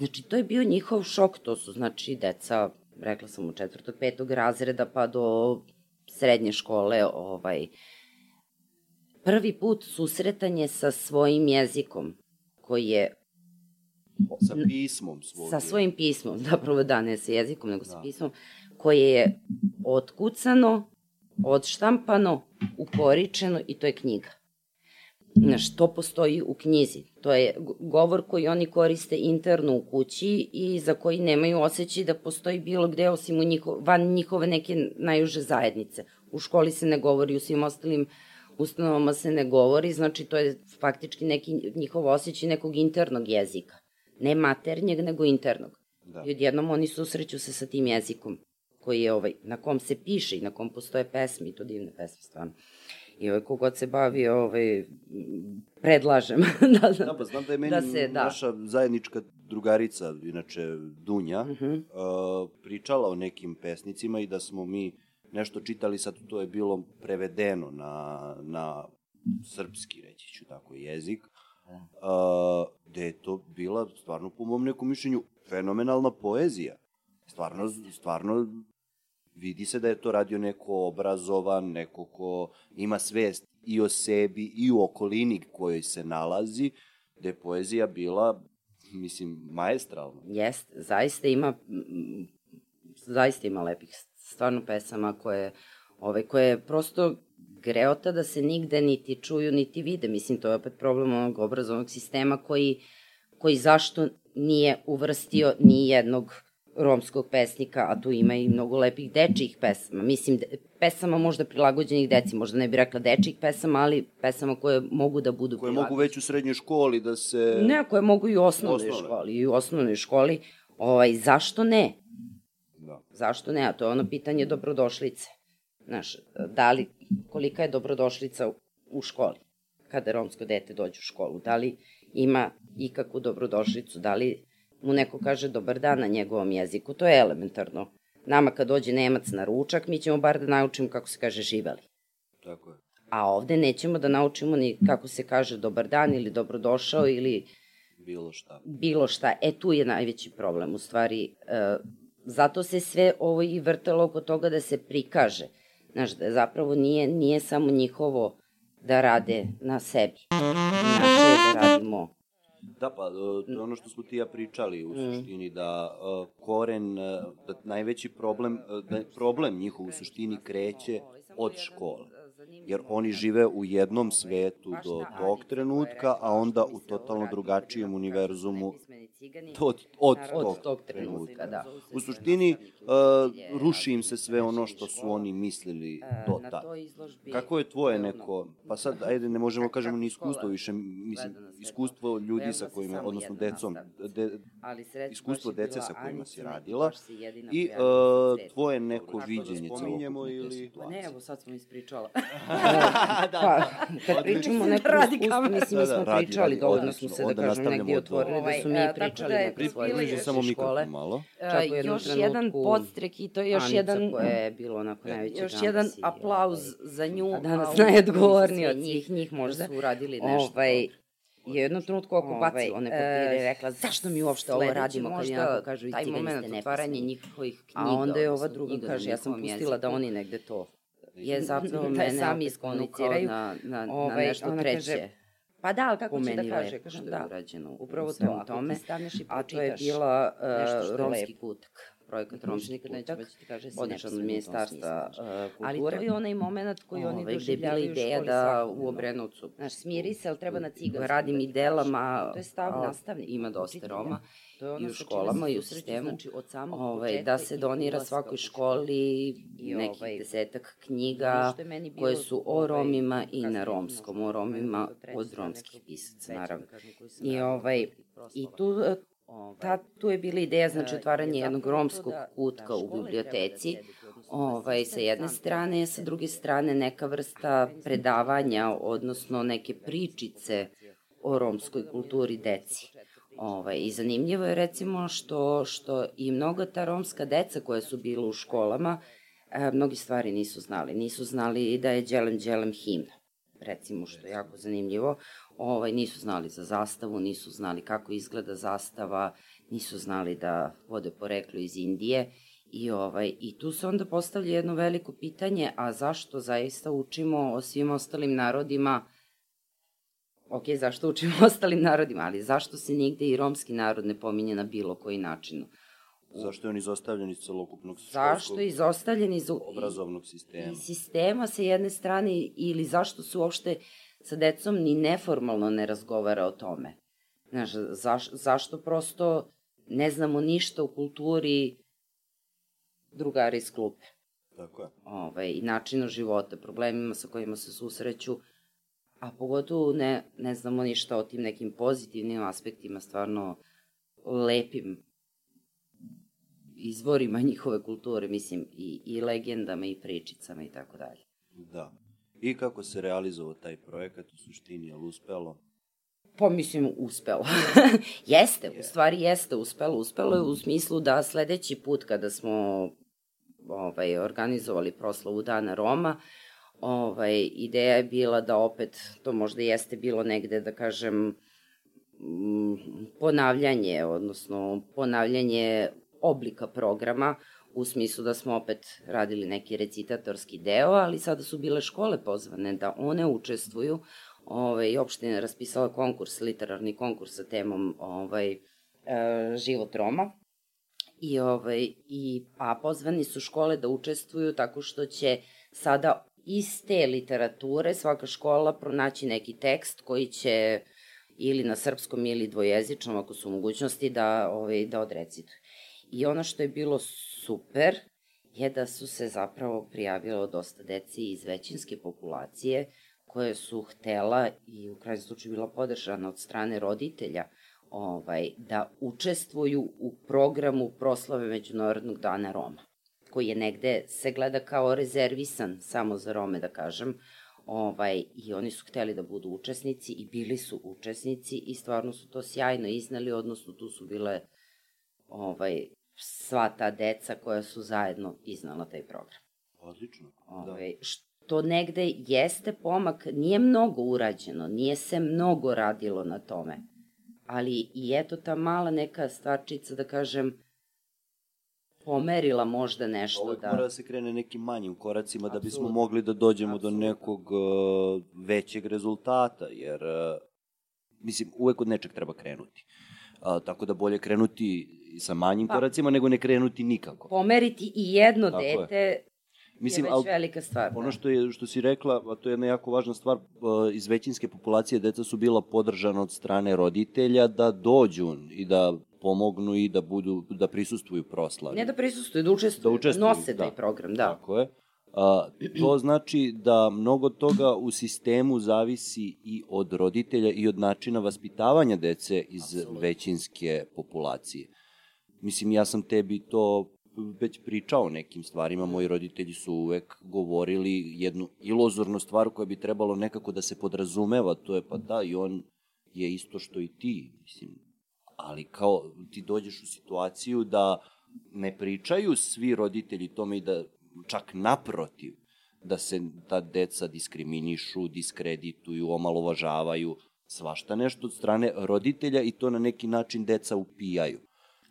Znači, to je bio njihov šok, to su, znači, deca, rekla sam, u četvrtog, petog razreda, pa do srednje škole, ovaj, prvi put susretanje sa svojim jezikom, koji je Sa pismom svog. sa svojim pismom, zapravo da, ne sa jezikom, nego sa da. pismom, koje je otkucano, odštampano, ukoričeno i to je knjiga. Znaš, to postoji u knjizi. To je go- govor koji oni koriste interno u kući i za koji nemaju osjećaj da postoji bilo gde osim u njiho, van njihove neke najuže zajednice. U školi se ne govori, u svim ostalim ustanovama se ne govori, znači to je faktički neki njihov osjećaj nekog internog jezika. Ne maternjeg, nego internog. Da. I odjednom oni susreću se sa tim jezikom koji je ovaj, na kom se piše i na kom postoje pesme, i to divne pesme, stvarno. I ovaj, kogod se bavi, ovaj, predlažem da, da, pa znam da je meni da se, da. naša zajednička drugarica, inače Dunja, uh -huh. uh, pričala o nekim pesnicima i da smo mi nešto čitali, sad to je bilo prevedeno na, na srpski, reći ću tako, jezik, uh, gde je to bila, stvarno po mom nekom mišljenju, fenomenalna poezija. Stvarno, stvarno vidi se da je to radio neko obrazovan, neko ko ima svest i o sebi i u okolini kojoj se nalazi, gde je poezija bila, mislim, maestralna. Jest, zaista ima, zaista ima lepih stvarno pesama koje, ove, koje prosto greota da se nigde niti čuju, niti vide. Mislim, to je opet problem onog obrazovnog sistema koji, koji zašto nije uvrstio ni jednog romskog pesnika, a tu ima i mnogo lepih dečijih pesama. Mislim, pesama možda prilagođenih deci, možda ne bih rekla dečijih pesama, ali pesama koje mogu da budu Koje mogu već u srednjoj školi da se... Ne, koje mogu i u osnovnoj Osnovne. školi. I u osnovnoj školi. Ovaj, zašto ne? Da. Zašto ne? A to je ono pitanje dobrodošlice. Znaš, da li, kolika je dobrodošlica u školi? Kada romsko dete dođe u školu? Da li ima ikakvu dobrodošlicu? Da li mu neko kaže dobar dan na njegovom jeziku, to je elementarno. Nama kad dođe Nemac na ručak, mi ćemo bar da naučimo kako se kaže živeli. Tako je. A ovde nećemo da naučimo ni kako se kaže dobar dan ili dobrodošao ili bilo šta. Bilo šta. E, tu je najveći problem. U stvari, e, zato se sve ovo i vrtalo oko toga da se prikaže. Znaš, da zapravo nije, nije samo njihovo da rade na sebi. Je da radimo Da, pa, to je ono što smo ti ja pričali u mm. suštini, da uh, koren, uh, da najveći problem, da problem njihov u suštini kreće od škole jer oni žive u jednom svetu do tog trenutka, a onda u totalno drugačijem univerzumu od, od, od tog trenutka. Da. U suštini, uh, ruši im se sve ono što su oni mislili do tada. Kako je tvoje neko, pa sad, ajde, ne možemo kažemo ni iskustvo više, mislim, iskustvo ljudi sa kojima, odnosno decom, de, iskustvo dece sa kojima si radila i uh, tvoje neko viđenje celokupne te situacije. Ne, evo sad smo ispričala. Da, pa, kad pričamo neko iskustvo, mislim, mi smo da, pričali, dovoljno smo se, da kažem, negdje otvorili, da su mi ovaj, pričali neke svoje bliže samo škole. Malo. U još jedan podstrek i to je još Anica jedan... koja je bilo onako najveći Još jedan aplauz za nju. A danas najodgovorniji od svih njih možda. Da su uradili nešto. Ovaj, je jednom trenutku oko ovaj, bacila one papire i rekla zašto mi uopšte ovo radimo kad jednako kažu i ciganiste otvaranje njihovih knjiga. A onda je ova druga kaže ja sam pustila da oni negde to je zapravo da mene sami iskomuniciraju na, na, na ovaj, nešto treće. Kaže, Pa da, ali kako će da kaže lepo, što da. je urađeno. Upravo to, ako tome, i a to je bila uh, romski kutak projekat Romski nikad neće moći ti kaže od ministarstva uh, kulture. Ali to je onaj moment koji oni doživljavaju ideja da u Obrenovcu. Znaš, smiri se, ali treba na cigansku. Radim i delama. To je stav nastavnik. Ima dosta Roma. To je ono i u školama i u sistemu, znači od samog ovaj, da se donira svakoj školi nekih ovaj, desetak knjiga koje su o ovaj, Romima i na romskom, o Romima od romskih pisaca, naravno. I, ovaj, i tu Ta, tu je bila ideja, znači, otvaranje jednog romskog kutka u biblioteci, ovaj, sa jedne strane, sa druge strane neka vrsta predavanja, odnosno neke pričice o romskoj kulturi deci. Ovaj, I zanimljivo je recimo što, što i mnoga ta romska deca koja su bila u školama, e, mnogi stvari nisu znali. Nisu znali da je Đelem Đelem himna, recimo, što je jako zanimljivo. Ovaj, nisu znali za zastavu, nisu znali kako izgleda zastava, nisu znali da vode poreklo iz Indije. I, ovaj, I tu se onda postavlja jedno veliko pitanje, a zašto zaista učimo o svim ostalim narodima ok, zašto učimo ostalim narodima, ali zašto se nigde i romski narod ne pominje na bilo koji način? Zašto je on izostavljen iz celokupnog zašto je izostavljen iz obrazovnog sistema? Iz sistema sa jedne strane ili zašto su uopšte sa decom ni neformalno ne razgovara o tome? Znaš, zaš, zašto prosto ne znamo ništa u kulturi drugara iz klupe? Tako je. Ovaj, I načinu života, problemima sa kojima se susreću, a pogotovo ne, ne znamo ništa o tim nekim pozitivnim aspektima, stvarno lepim izvorima njihove kulture, mislim, i, i legendama i pričicama i tako dalje. Da. I kako se realizovao taj projekat u suštini, je li uspelo? Pa mislim, uspelo. jeste, u stvari jeste uspelo. Uspelo je u smislu da sledeći put kada smo ovaj, organizovali proslavu Dana Roma, ovaj, ideja je bila da opet, to možda jeste bilo negde, da kažem, mm, ponavljanje, odnosno ponavljanje oblika programa, u smislu da smo opet radili neki recitatorski deo, ali sada su bile škole pozvane da one učestvuju. Ovaj, opština je raspisala konkurs, literarni konkurs sa temom ovaj, e, život Roma. I, ovaj, i, a pozvani su škole da učestvuju tako što će sada iz te literature svaka škola pronaći neki tekst koji će ili na srpskom ili dvojezičnom, ako su mogućnosti, da, ovaj, da odrecituju. I ono što je bilo super je da su se zapravo prijavilo dosta deci iz većinske populacije koje su htela i u krajnjem slučaju bila podržana od strane roditelja ovaj, da učestvuju u programu proslave Međunarodnog dana Roma, koji je negde se gleda kao rezervisan samo za Rome, da kažem, ovaj, i oni su hteli da budu učesnici i bili su učesnici i stvarno su to sjajno iznali, odnosno tu su bile ovaj, sva ta deca koja su zajedno iznala taj program. Odlično, da. Ove, što negde jeste pomak, nije mnogo urađeno, nije se mnogo radilo na tome, ali i eto ta mala neka stvarčica, da kažem, pomerila možda nešto. Ovo da... mora da se krene nekim manjim koracima Absolut. da bismo mogli da dođemo Absolut. do nekog uh, većeg rezultata, jer uh, mislim, uvek od nečeg treba krenuti. Uh, tako da bolje krenuti sa manjim pa, koracima, nego ne krenuti nikako. Pomeriti i jedno Tako dete je. Mislim, je već velika stvar. Ono da. što, je, što si rekla, a to je jedna jako važna stvar, iz većinske populacije deca su bila podržana od strane roditelja da dođu i da pomognu i da budu da prisustuju proslavi. Ne da prisustuju, da učestvuju, da učestvuju nose da. taj program, da. Tako je. A, to znači da mnogo toga u sistemu zavisi i od roditelja i od načina vaspitavanja dece iz Absolut. većinske populacije. Mislim, ja sam tebi to već pričao o nekim stvarima, moji roditelji su uvek govorili jednu ilozornu stvar koja bi trebalo nekako da se podrazumeva, to je pa da, i on je isto što i ti, mislim, ali kao ti dođeš u situaciju da ne pričaju svi roditelji tome i da čak naprotiv, da se ta deca diskriminišu, diskredituju, omalovažavaju, svašta nešto od strane roditelja i to na neki način deca upijaju.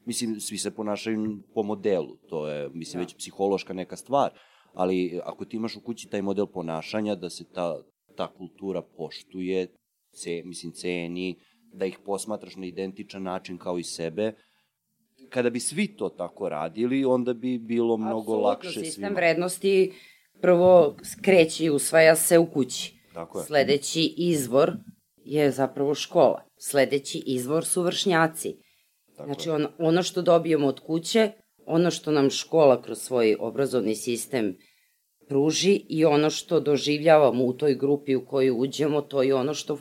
Mislim, svi se ponašaju po modelu, to je, mislim, da. već psihološka neka stvar, ali ako ti imaš u kući taj model ponašanja, da se ta, ta kultura poštuje, ce, mislim, ceni, da ih posmatraš na identičan način kao i sebe, kada bi svi to tako radili, onda bi bilo mnogo Absolutno, lakše svima. sistem vrednosti prvo kreće i usvaja se u kući. Tako je. Sledeći izvor je zapravo škola. Sledeći izvor su vršnjaci. Tako znači, on, ono što dobijemo od kuće, ono što nam škola kroz svoj obrazovni sistem pruži i ono što doživljavamo u toj grupi u koju uđemo, to je ono što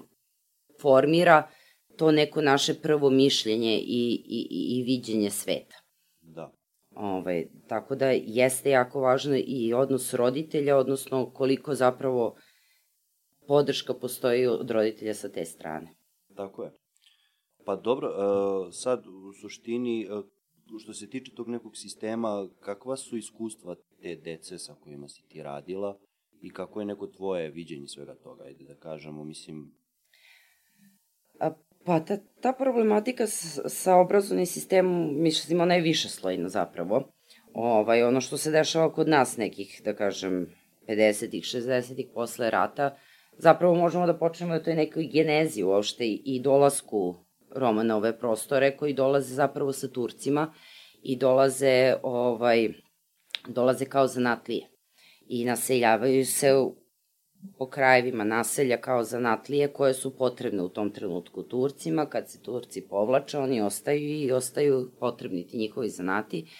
formira to neko naše prvo mišljenje i, i, i viđenje sveta. Da. Ove, ovaj, tako da jeste jako važno i odnos roditelja, odnosno koliko zapravo podrška postoji od roditelja sa te strane. Tako je. Pa dobro, uh, sad u suštini, uh, što se tiče tog nekog sistema, kakva su iskustva te dece sa kojima si ti radila i kako je neko tvoje viđenje svega toga, ajde da kažemo, mislim... A, pa ta, ta problematika s, sa obrazovnim sistemom, mislim, ona je više slojna zapravo. Ovaj, ono što se dešava kod nas nekih, da kažem, 50-ih, 60-ih posle rata, zapravo možemo da počnemo da to je nekoj genezi uopšte i dolasku Roma na ove prostore koji dolaze zapravo sa Turcima i dolaze ovaj dolaze kao zanatlije i naseljavaju se po krajevima naselja kao zanatlije koje su potrebne u tom trenutku Turcima. Kad se Turci povlače, oni ostaju i ostaju potrebni ti njihovi zanati.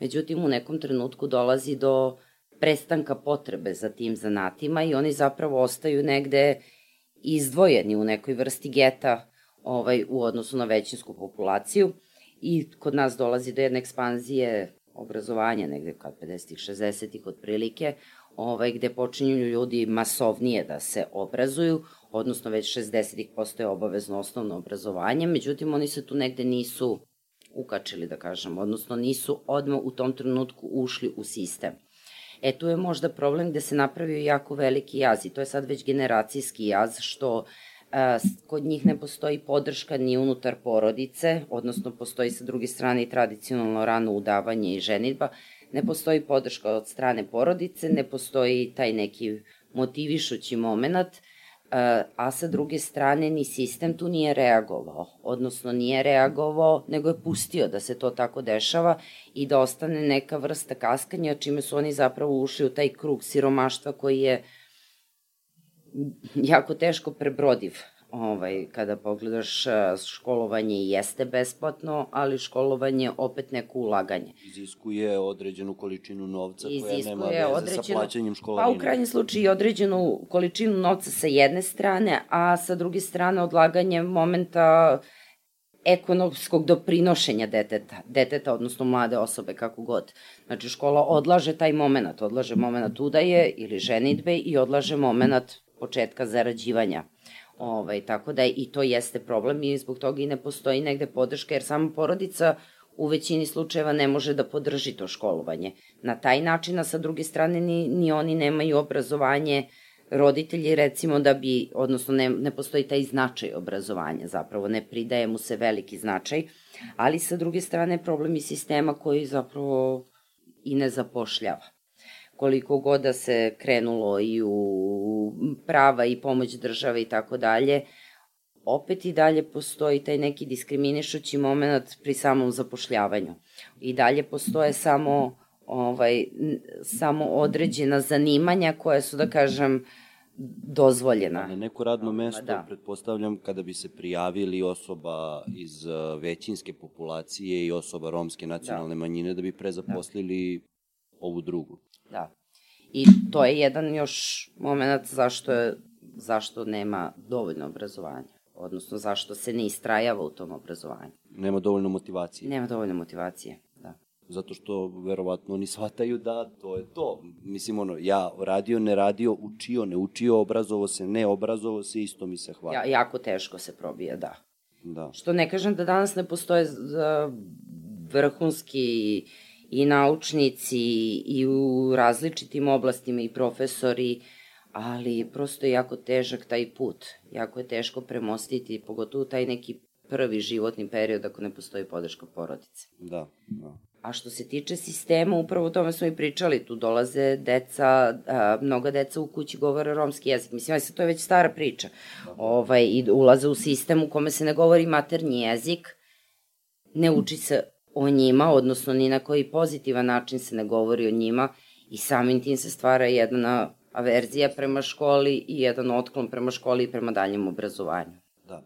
Međutim, u nekom trenutku dolazi do prestanka potrebe za tim zanatima i oni zapravo ostaju negde izdvojeni u nekoj vrsti geta ovaj, u odnosu na većinsku populaciju i kod nas dolazi do jedne ekspanzije obrazovanja, negde kad 50-ih, 60-ih otprilike, ovaj, gde počinju ljudi masovnije da se obrazuju, odnosno već 60-ih postoje obavezno osnovno obrazovanje, međutim oni se tu negde nisu ukačili, da kažem, odnosno nisu odmah u tom trenutku ušli u sistem. E, tu je možda problem gde se napravio jako veliki jaz i to je sad već generacijski jaz, što a, kod njih ne postoji podrška ni unutar porodice, odnosno postoji sa druge strane i tradicionalno rano udavanje i ženitba, ne postoji podrška od strane porodice, ne postoji taj neki motivišući moment, a sa druge strane ni sistem tu nije reagovao, odnosno nije reagovao, nego je pustio da se to tako dešava i da ostane neka vrsta kaskanja, čime su oni zapravo ušli u taj krug siromaštva koji je jako teško prebrodiv ovaj, kada pogledaš školovanje jeste besplatno, ali školovanje opet neko ulaganje. Iziskuje određenu količinu novca Iziskuje koja nema veze određenu, sa plaćanjem školarine. Pa u krajnjem slučaju i određenu količinu novca sa jedne strane, a sa druge strane odlaganje momenta ekonomskog doprinošenja deteta, deteta, odnosno mlade osobe, kako god. Znači, škola odlaže taj moment, odlaže moment udaje ili ženitbe i odlaže moment početka zarađivanja Ovaj, tako da i to jeste problem i zbog toga i ne postoji negde podrška, jer sama porodica u većini slučajeva ne može da podrži to školovanje. Na taj način, a sa druge strane ni, ni oni nemaju obrazovanje, roditelji recimo da bi, odnosno ne, ne postoji taj značaj obrazovanja, zapravo ne pridaje mu se veliki značaj, ali sa druge strane problem i sistema koji zapravo i ne zapošljava koliko god da se krenulo i u prava i pomoć države i tako dalje, opet i dalje postoji taj neki diskriminišući moment pri samom zapošljavanju. I dalje postoje samo ovaj samo određena zanimanja koja su da kažem dozvoljena. Na neko radno mesto, da. pretpostavljam, kada bi se prijavili osoba iz eh, većinske populacije i osoba romske nacionalne da. manjine, da bi prezaposlili da. ovu drugu. Da. I to je jedan još moment zašto, je, zašto nema dovoljno obrazovanja odnosno zašto se ne istrajava u tom obrazovanju. Nema dovoljno motivacije. Nema dovoljno motivacije, da. Zato što verovatno oni shvataju da to je to. Mislim, ono, ja radio, ne radio, učio, ne učio, obrazovo se, ne obrazovo se, isto mi se hvata. Ja, jako teško se probije, da. Da. Što ne kažem da danas ne postoje vrhunski i naučnici i u različitim oblastima i profesori, ali prosto je jako težak taj put. Jako je teško premostiti, pogotovo taj neki prvi životni period ako ne postoji podrška porodice. Da, da. A što se tiče sistema, upravo o tome smo i pričali, tu dolaze deca, a, mnoga deca u kući govore romski jezik. Mislim, ja se to je već stara priča. Ovaj, I ulaze u sistem u kome se ne govori maternji jezik, ne uči se o njima, odnosno ni na koji pozitivan način se ne govori o njima i samim tim se stvara jedna averzija prema školi i jedan otklon prema školi i prema daljem obrazovanju. Da.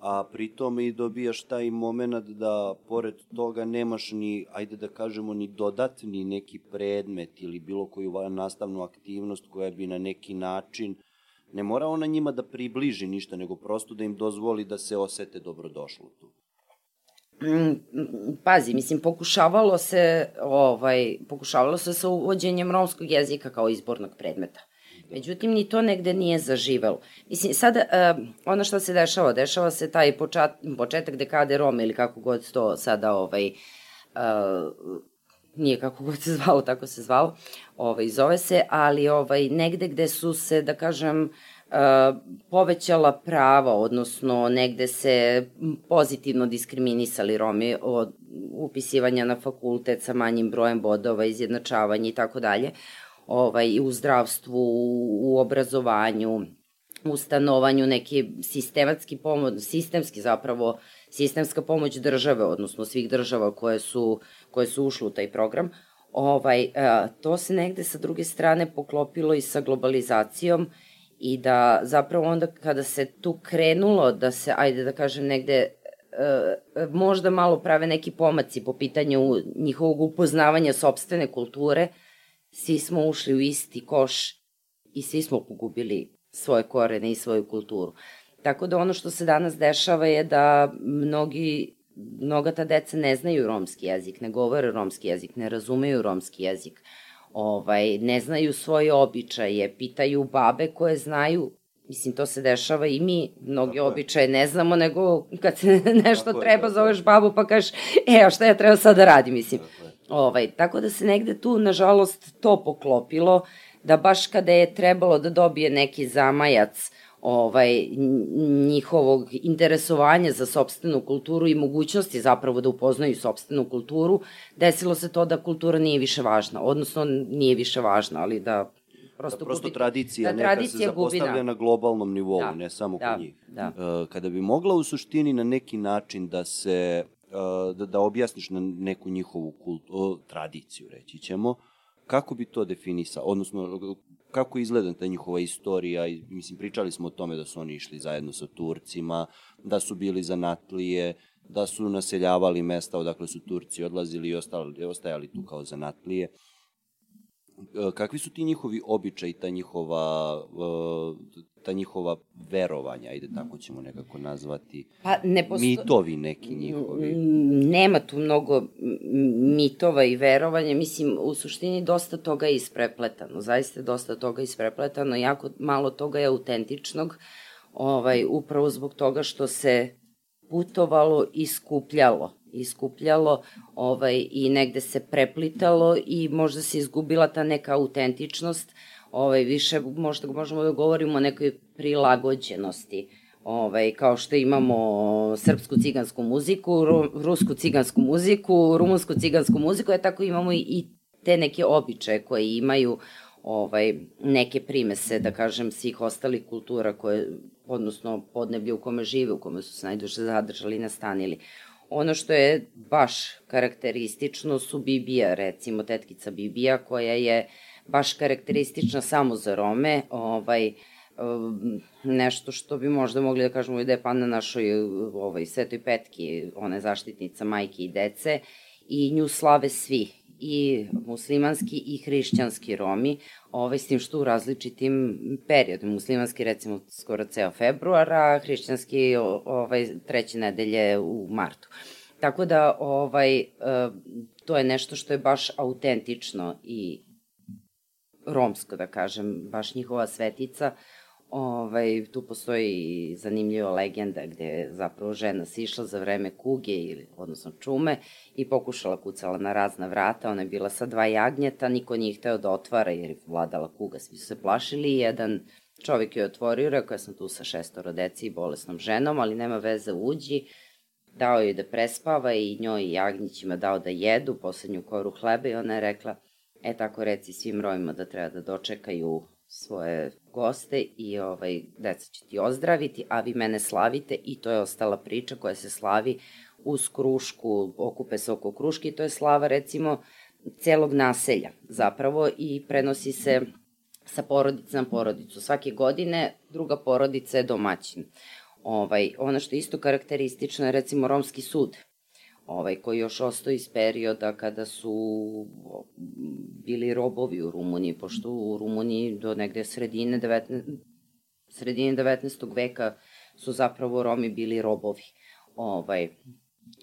A pritom i dobijaš taj moment da pored toga nemaš ni, ajde da kažemo, ni dodatni neki predmet ili bilo koju nastavnu aktivnost koja bi na neki način ne mora ona njima da približi ništa, nego prosto da im dozvoli da se osete dobrodošlo tu. Mm, pazi, mislim, pokušavalo se, ovaj, pokušavalo se sa uvođenjem romskog jezika kao izbornog predmeta. Međutim, ni to negde nije zaživelo. Mislim, sada, uh, ono što se dešava, dešava se taj počat, početak dekade Rome ili kako god to sada, ovaj, uh, nije kako god se zvalo, tako se zvalo, ovaj, zove se, ali ovaj, negde gde su se, da kažem, uh, povećala prava, odnosno negde se pozitivno diskriminisali Romi od upisivanja na fakultet sa manjim brojem bodova, izjednačavanje i tako dalje, ovaj, u zdravstvu, u obrazovanju, u stanovanju, neki sistematski pomoć, sistemski zapravo, sistemska pomoć države, odnosno svih država koje su, koje su ušle u taj program, ovaj, to se negde sa druge strane poklopilo i sa globalizacijom i da zapravo onda kada se tu krenulo da se, ajde da kažem negde, e, možda malo prave neki pomaci po pitanju njihovog upoznavanja sobstvene kulture, svi smo ušli u isti koš i svi smo pogubili svoje korene i svoju kulturu. Tako da ono što se danas dešava je da mnogi mnoga ta deca ne znaju romski jezik, ne govore romski jezik, ne razumeju romski jezik, ovaj, ne znaju svoje običaje, pitaju babe koje znaju Mislim, to se dešava i mi, mnogi Tako običaje ne znamo, nego kad se nešto Tako treba, je, zoveš babu pa kažeš, e, a šta ja treba sad da radim, mislim. Tako, ovaj, tako da se negde tu, nažalost, to poklopilo, da baš kada je trebalo da dobije neki zamajac ovaj, njihovog interesovanja za sobstvenu kulturu i mogućnosti zapravo da upoznaju sobstvenu kulturu, desilo se to da kultura nije više važna, odnosno nije više važna, ali da prosto, da, prosto gubi, tradicija da neka tradicija se zapostavlja gubi, da. na globalnom nivou, da, ne samo da, kod njih. Da. Uh, kada bi mogla u suštini na neki način da se, uh, da, da objasniš na neku njihovu kultu, tradiciju, reći ćemo, kako bi to definisao, odnosno kako izgleda ta njihova istorija, mislim, pričali smo o tome da su oni išli zajedno sa Turcima, da su bili zanatlije, da su naseljavali mesta odakle su Turci odlazili i ostali, ostajali tu kao zanatlije. E, kakvi su ti njihovi običaji, ta njihova, e, ta njihova verovanja, ajde tako ćemo nekako nazvati, pa ne posto... mitovi neki njihovi? Nema tu mnogo mitova i verovanja, mislim, u suštini dosta toga je isprepletano, zaista dosta toga je isprepletano, jako malo toga je autentičnog, ovaj, upravo zbog toga što se putovalo i skupljalo iskupljalo ovaj, i negde se preplitalo i možda se izgubila ta neka autentičnost, ovaj, više možda možemo da govorimo o nekoj prilagođenosti ovaj, kao što imamo srpsku cigansku muziku, rusku cigansku muziku, rumunsku cigansku muziku, je tako imamo i te neke običaje koje imaju ovaj, neke primese, da kažem, svih ostalih kultura koje, odnosno podneblje u kome žive, u kome su se najduže zadržali i nastanili. Ono što je baš karakteristično su Bibija, recimo tetkica Bibija, koja je baš karakteristična samo za Rome, ovaj, nešto što bi možda mogli da kažemo da je pa na našoj ovaj, svetoj petki, ona je zaštitnica majke i dece, i nju slave svi, i muslimanski i hrišćanski Romi, ovaj, s tim što u različitim periodima. Muslimanski recimo skoro ceo februar, a hrišćanski ovaj, treće nedelje u martu. Tako da ovaj, e, to je nešto što je baš autentično i romsko, da kažem, baš njihova svetica. Ovaj, tu postoji zanimljiva legenda gde je zapravo žena sišla za vreme kuge, ili, odnosno čume, i pokušala kucala na razna vrata. Ona je bila sa dva jagnjeta, niko nije hteo da otvara jer je vladala kuga, svi su se plašili i jedan čovjek je otvorio, rekao ja sam tu sa šestoro deci i bolesnom ženom, ali nema veze, uđi. Dao je da prespava i njoj i jagnjićima dao da jedu poslednju koru hleba i ona je rekla, e tako reci svim rojima da treba da dočekaju svoje goste i ovaj, deca će ti ozdraviti, a vi mene slavite i to je ostala priča koja se slavi uz krušku, okupe se oko kruške i to je slava recimo celog naselja zapravo i prenosi se sa porodice na porodicu. Svake godine druga porodica je domaćin. Ovaj, ono što je isto karakteristično je recimo romski sud ovaj, koji još ostao iz perioda kada su bili robovi u Rumuniji, pošto u Rumuniji do negde sredine 19, sredine 19. veka su zapravo Romi bili robovi. Ovaj,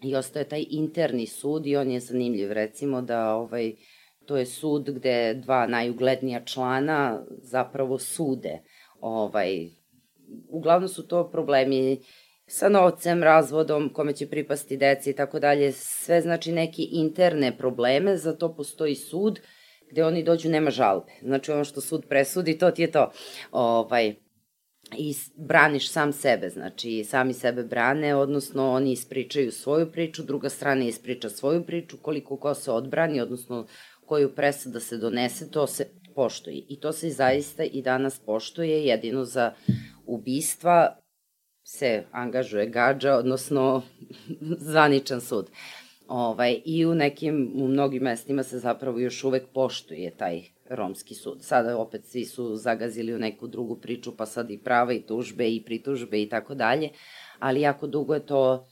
I ostaje taj interni sud i on je zanimljiv. Recimo da ovaj, to je sud gde dva najuglednija člana zapravo sude. Ovaj, uglavnom su to problemi sa novcem, razvodom, kome će pripasti deci i tako dalje, sve znači neki interne probleme, za to postoji sud gde oni dođu, nema žalbe. Znači ono što sud presudi, to ti je to. Ovaj, i braniš sam sebe, znači sami sebe brane, odnosno oni ispričaju svoju priču, druga strana ispriča svoju priču, koliko ko se odbrani, odnosno koju presuda se donese, to se poštuje. I to se zaista i danas poštuje, jedino za ubistva se angažuje gađa, odnosno zvaničan sud. Ovaj, I u nekim, u mnogim mestima se zapravo još uvek poštuje taj romski sud. Sada opet svi su zagazili u neku drugu priču, pa sad i prava i tužbe i pritužbe i tako dalje, ali jako dugo je to,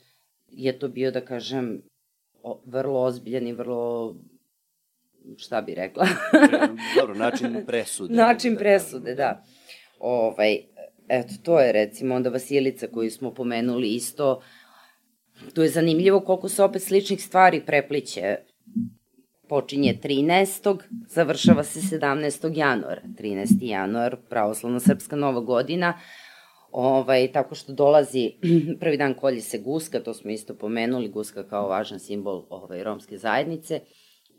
je to bio, da kažem, o, vrlo ozbiljan i vrlo šta bi rekla? Dobro, način presude. način presude, da. Ovaj, eto, to je recimo onda Vasilica koju smo pomenuli isto, tu je zanimljivo koliko se opet sličnih stvari prepliće. Počinje 13. završava se 17. januara. 13. januar, pravoslavna srpska nova godina, ovaj, tako što dolazi prvi dan kolje se guska, to smo isto pomenuli, guska kao važan simbol ovaj, romske zajednice,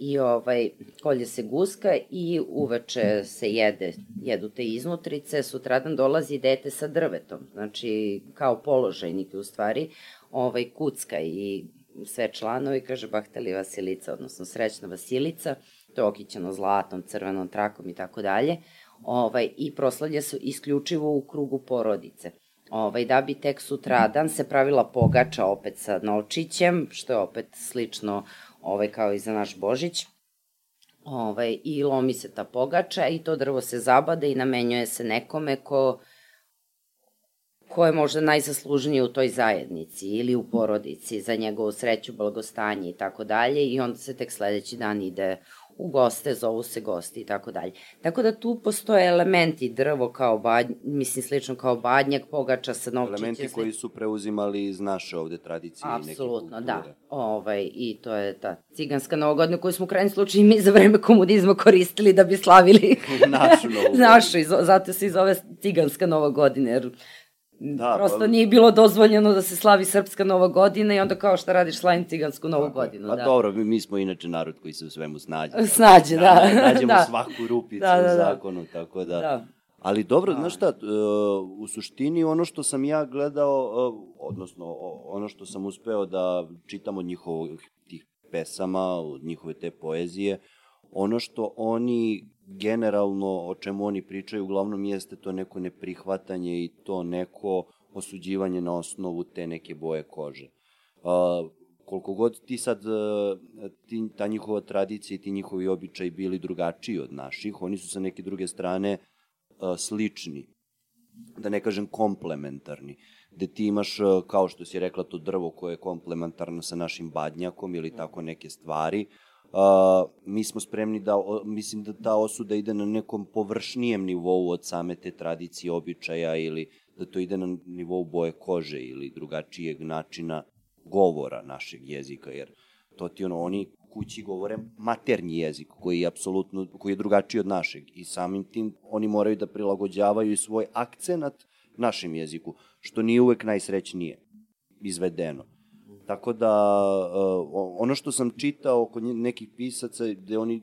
i ovaj, kolje se guska i uveče se jede, jedu te iznutrice, sutradan dolazi dete sa drvetom, znači kao položajnik u stvari, ovaj, kucka i sve članovi, kaže Bahteli Vasilica, odnosno srećna Vasilica, to je okićeno zlatom, crvenom trakom i tako dalje, ovaj, i proslavlja se isključivo u krugu porodice. Ovaj, da bi tek sutradan se pravila pogača opet sa novčićem, što je opet slično ovaj, kao i za naš Božić. Ovaj, I lomi se ta pogača i to drvo se zabade i namenjuje se nekome ko ko je možda najzaslužniji u toj zajednici ili u porodici za njegovu sreću, blagostanje i tako dalje i onda se tek sledeći dan ide u goste, zovu se gosti i tako dalje. Tako da tu postoje elementi drvo kao badnjak, mislim slično kao badnjak, pogača sa novčićem. Elementi koji su preuzimali iz naše ovde tradicije i neke kulture. da. Ovaj, I to je ta ciganska novogodina koju smo u krajnjem slučaju mi za vreme komunizma koristili da bi slavili našu novu našu, zato se i zove ciganska nova godina, jer Da, Prosto pa- nije bilo dozvoljeno da se slavi srpska nova godina i onda kao šta radiš slavim cigansku novu Tako je. godinu. Pa da. dobro, mi, mi smo inače narod koji se u svemu snađe. Snađe, da. Nađemo Da. svaku rupicu Da, da, da. u zakonu, tako da... Da. Ali dobro, znaš šta, e, u suštini ono što sam ja gledao, e, odnosno ono što sam uspeo da čitam od njihovih tih pesama, od njihove te poezije, ono što oni generalno, o čemu oni pričaju, uglavnom jeste to neko neprihvatanje i to neko osuđivanje na osnovu te neke boje kože. A, koliko god ti sad, e, ti, ta njihova tradicija i ti njihovi običaji bili drugačiji od naših, oni su sa neke druge strane a, slični, da ne kažem komplementarni, gde ti imaš, e, kao što si rekla, to drvo koje je komplementarno sa našim badnjakom ili tako neke stvari, Uh, mi smo spremni da, o, mislim da ta osuda ide na nekom površnijem nivou od same te tradicije, običaja ili da to ide na nivou boje kože ili drugačijeg načina govora našeg jezika, jer to ti ono, oni kući govore maternji jezik koji je apsolutno, koji je drugačiji od našeg i samim tim oni moraju da prilagođavaju svoj akcenat našem jeziku, što nije uvek najsrećnije izvedeno. Tako da, uh, ono što sam čitao nje- nekih pisaca, gde oni,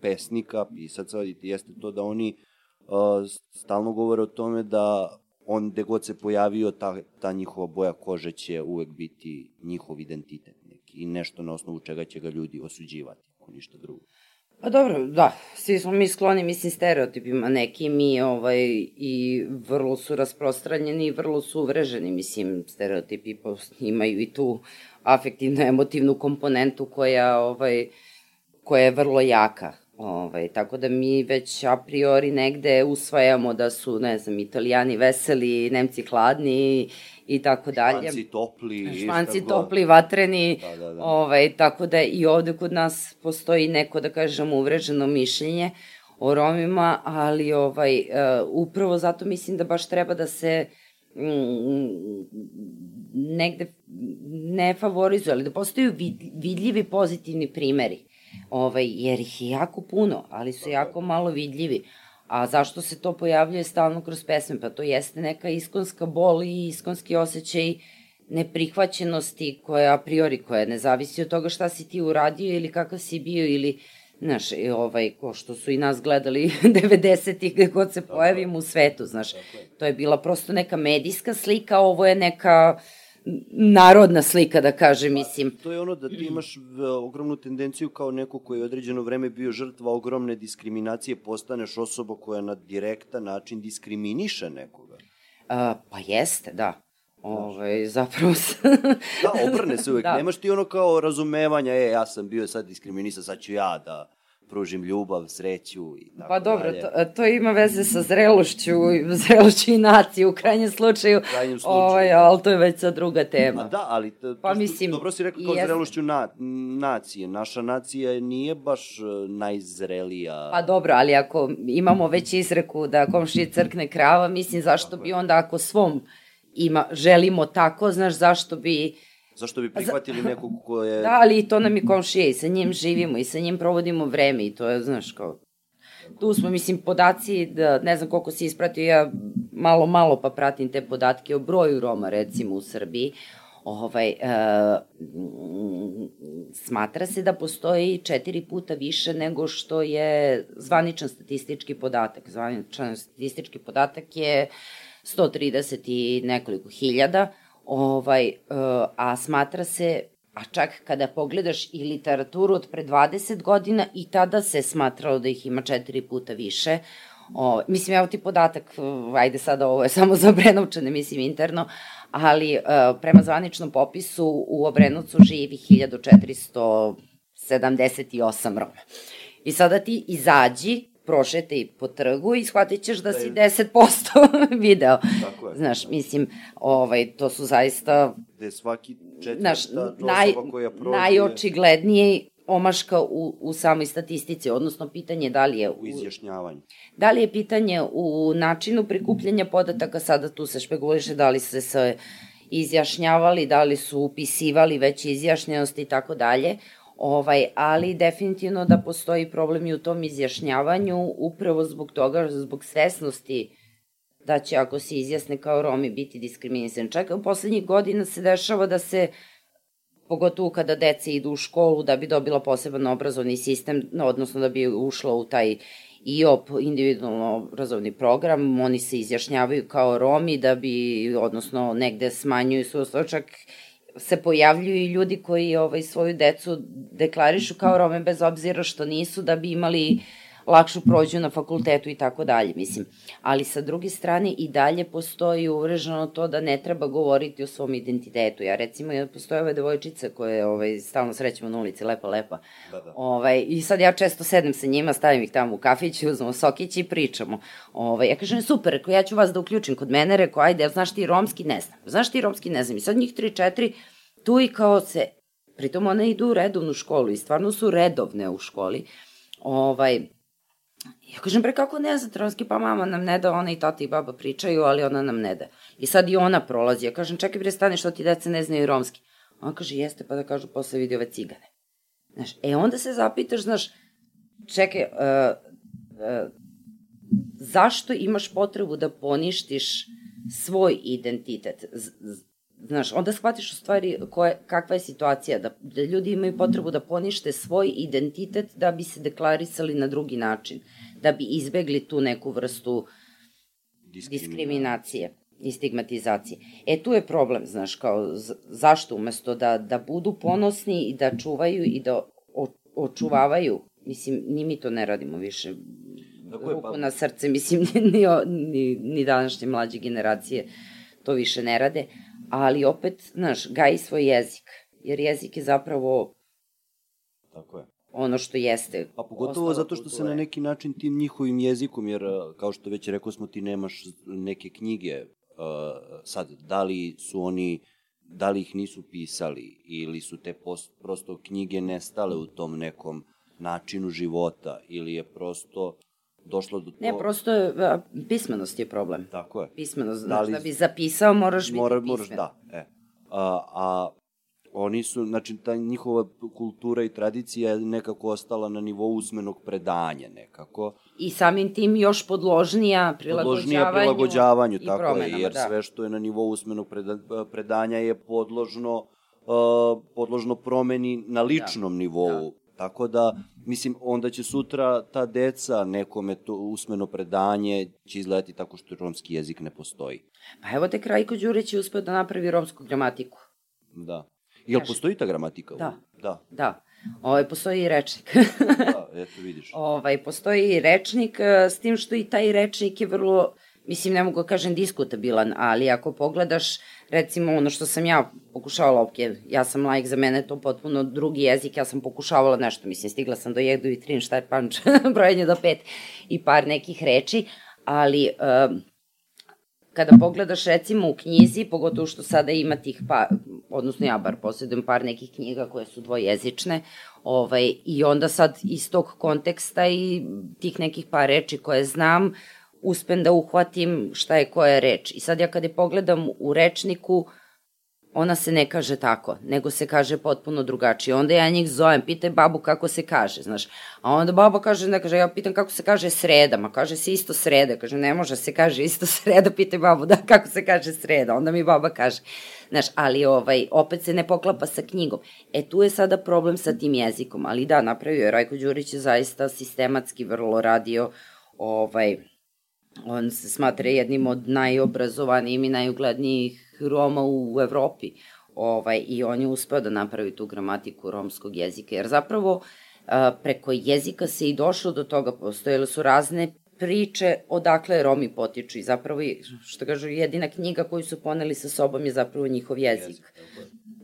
pesnika, pisaca, jeste to da oni uh, stalno govore o tome da on, gde god se pojavio, ta, ta njihova boja kože će uvek biti njihov identitet neki i nešto na osnovu čega će ga ljudi osuđivati, ako ništa drugo. Pa dobro, da, svi smo mi skloni, mislim, stereotipima neki mi, ovaj, i vrlo su rasprostranjeni i vrlo su uvreženi, mislim, stereotipi imaju i tu afektivno-emotivnu komponentu koja, ovaj, koja je vrlo jaka. Ovaj, tako da mi već a priori negde usvajamo da su, ne znam, italijani veseli, nemci hladni i tako dalje. Španci topli. Španci topli, vatreni, Da, da, da. Ovaj, tako da i ovde kod nas postoji neko, da kažem, uvreženo mišljenje o Romima, ali ovaj, uh, upravo zato mislim da baš treba da se mm, negde ne favorizuje, ali da postaju vid- vidljivi pozitivni primeri, ovaj, jer ih je jako puno, ali su jako malo vidljivi. A zašto se to pojavljuje stalno kroz pesme? Pa to jeste neka iskonska bol i iskonski osjećaj neprihvaćenosti koja a priori, koja ne zavisi od toga šta si ti uradio ili kakav si bio ili Znaš, ovaj, ko što su i nas gledali 90-ih gde god se pojavimo u svetu, znaš, to je bila prosto neka medijska slika, ovo je neka narodna slika, da kažem, mislim. To je ono da ti imaš ogromnu tendenciju kao neko koji je određeno vreme bio žrtva ogromne diskriminacije, postaneš osoba koja na direktan način diskriminiše nekoga. A, pa jeste, da. Ovaj, zapravo se... Da, obrne se uvek. Da. Nemaš ti ono kao razumevanja, e, ja sam bio sad diskriminisan, sad ću ja da pružim ljubav, sreću i tako Pa dobro, dalje. to, to ima veze sa zrelošću, zrelošću i nacije u krajnjem slučaju. krajnjem slučaju. Ovaj, ali to je već sad druga tema. A da, ali to, Pa to mislim, dobro si rekao kao jeste. zrelošću na, nacije. Naša nacija nije baš e, najzrelija. Pa dobro, ali ako imamo već izreku da komšije crkne krava, mislim zašto bi onda ako svom ima, želimo tako, znaš zašto bi Zašto bi prihvatili nekog ko je... Da, ali to nam je komšija i sa njim živimo i sa njim provodimo vreme i to je, znaš, kao... Tu smo, mislim, podaci, da, ne znam koliko si ispratio, ja malo, malo pa pratim te podatke o broju Roma, recimo, u Srbiji. Ovaj, e, smatra se da postoji četiri puta više nego što je zvaničan statistički podatak. Zvaničan statistički podatak je 130 i nekoliko hiljada, ovaj, e, a smatra se A čak kada pogledaš i literaturu od pre 20 godina i tada se smatralo da ih ima četiri puta više. O, mislim, evo ti podatak, ajde sada ovo je samo za Obrenovčane, mislim interno, ali uh, prema zvaničnom popisu u Obrenovcu živi 1478 Roma. I sada ti izađi, prošetaj po trgu i shvatit ćeš da, da si 10% video. Tako je. Znaš, mislim, ovaj, to su zaista... Gde svaki četvrta naj, koja prođe... Najočiglednije omaška u, u samoj statistici, odnosno pitanje da li je... U, u izjašnjavanju. Da li je pitanje u načinu prikupljanja podataka, sada tu se špeguliše da li se se izjašnjavali, da li su upisivali već izjašnjenosti i tako dalje, ovaj, ali definitivno da postoji problem i u tom izjašnjavanju upravo zbog toga, zbog svesnosti da će ako se izjasne kao Romi biti diskriminisan. Čak u poslednjih godina se dešava da se pogotovo kada deca idu u školu da bi dobila poseban obrazovni sistem, odnosno da bi ušla u taj IOP, individualno obrazovni program, oni se izjašnjavaju kao Romi da bi, odnosno negde smanjuju svoj čak se pojavljuju i ljudi koji ovaj, svoju decu deklarišu kao Rome bez obzira što nisu da bi imali uh, lakšu prođu na fakultetu i tako dalje, mislim. Ali sa druge strane i dalje postoji uvreženo to da ne treba govoriti o svom identitetu. Ja recimo, ja postoje ove devojčice koje ovaj, stalno srećemo na ulici, lepa, lepa. Da, da. Ovaj, I sad ja često sedem sa njima, stavim ih tamo u kafić, uzmemo sokić i pričamo. Ovaj, ja kažem, super, rekao, ja ću vas da uključim kod mene, rekao, ajde, znaš ti romski, ne znam. Znaš ti romski, ne znam. I sad njih tri, četiri, tu i kao se, pritom one idu u redovnu školu i stvarno su redovne u školi. Ovaj, Ja kažem, bre, kako ne znam romski, pa mama nam ne da, ona i tata i baba pričaju, ali ona nam ne da. I sad i ona prolazi. Ja kažem, čekaj bre, stani što ti deca ne znaju romski. On kaže, jeste, pa da kažu, posle vidi ove cigane. Znaš, e onda se zapitaš, znaš, čekaj, uh, uh, zašto imaš potrebu da poništiš svoj identitet? Z, z, znaš, onda shvatiš u stvari koje, kakva je situacija, da, da ljudi imaju potrebu da ponište svoj identitet da bi se deklarisali na drugi način, da bi izbegli tu neku vrstu diskriminacije i stigmatizacije. E, tu je problem, znaš, kao, zašto umesto da, da budu ponosni i da čuvaju i da o, očuvavaju, mislim, ni mi to ne radimo više, Tako ruku pa... na srce, mislim, ni, ni, ni današnje mlađe generacije to više ne rade, ali opet, znaš, gaji svoj jezik, jer jezik je zapravo Tako je. Ono što jeste. A pogotovo zato što kulture. se na neki način tim njihovim jezikom, jer kao što već rekao smo, ti nemaš neke knjige, uh, sad, da li su oni da li ih nisu pisali ili su te post, prosto knjige nestale u tom nekom načinu života ili je prosto došlo do to... Ne, prosto je, pismenost je problem. Tako je. Pismenost, da, li... da bi zapisao moraš biti Mora, moraš, da, e. A, a oni su, znači, ta njihova kultura i tradicija je nekako ostala na nivou usmenog predanja nekako. I samim tim još podložnija prilagođavanju, podložnija prilagođavanju tako je, jer da. sve što je na nivou usmenog predanja je podložno, uh, podložno promeni na ličnom da. nivou. Da Tako da, mislim, onda će sutra ta deca nekome to usmeno predanje će izgledati tako što romski jezik ne postoji. Pa evo te Krajko Đurić je uspeo da napravi romsku gramatiku. Da. Jel Kaži. postoji ta gramatika? Da. Da. Da. Ovaj, postoji i rečnik. da, eto vidiš. Ovaj, postoji i rečnik, e, s tim što i taj rečnik je vrlo mislim, ne mogu da kažem diskutabilan, ali ako pogledaš, recimo, ono što sam ja pokušavala, ok, ja sam lajk, za mene to potpuno drugi jezik, ja sam pokušavala nešto, mislim, stigla sam do jedu i trin, šta je panč, brojanje do pet i par nekih reči, ali um, kada pogledaš recimo u knjizi, pogotovo što sada ima tih pa, odnosno ja bar posjedujem par nekih knjiga koje su dvojezične, ovaj, i onda sad iz tog konteksta i tih nekih par reči koje znam, uspem da uhvatim šta je koja reč. I sad ja kada pogledam u rečniku, ona se ne kaže tako, nego se kaže potpuno drugačije. Onda ja njih zovem, pitaj babu kako se kaže, znaš. A onda baba kaže, ne kaže, ja pitam kako se kaže sreda, ma kaže se isto sreda, kaže ne može se kaže isto sreda, pitaj babu da kako se kaže sreda. Onda mi baba kaže, znaš, ali ovaj, opet se ne poklapa sa knjigom. E tu je sada problem sa tim jezikom, ali da, napravio je Rajko Đurić je zaista sistematski vrlo radio ovaj, on se smatra jednim od najobrazovanijim i najuglednijih Roma u Evropi. Ovaj, I on je uspeo da napravi tu gramatiku romskog jezika, jer zapravo preko jezika se i došlo do toga, postojele su razne priče odakle Romi potiču i zapravo, što kažu, jedina knjiga koju su poneli sa sobom je zapravo njihov jezik. jezik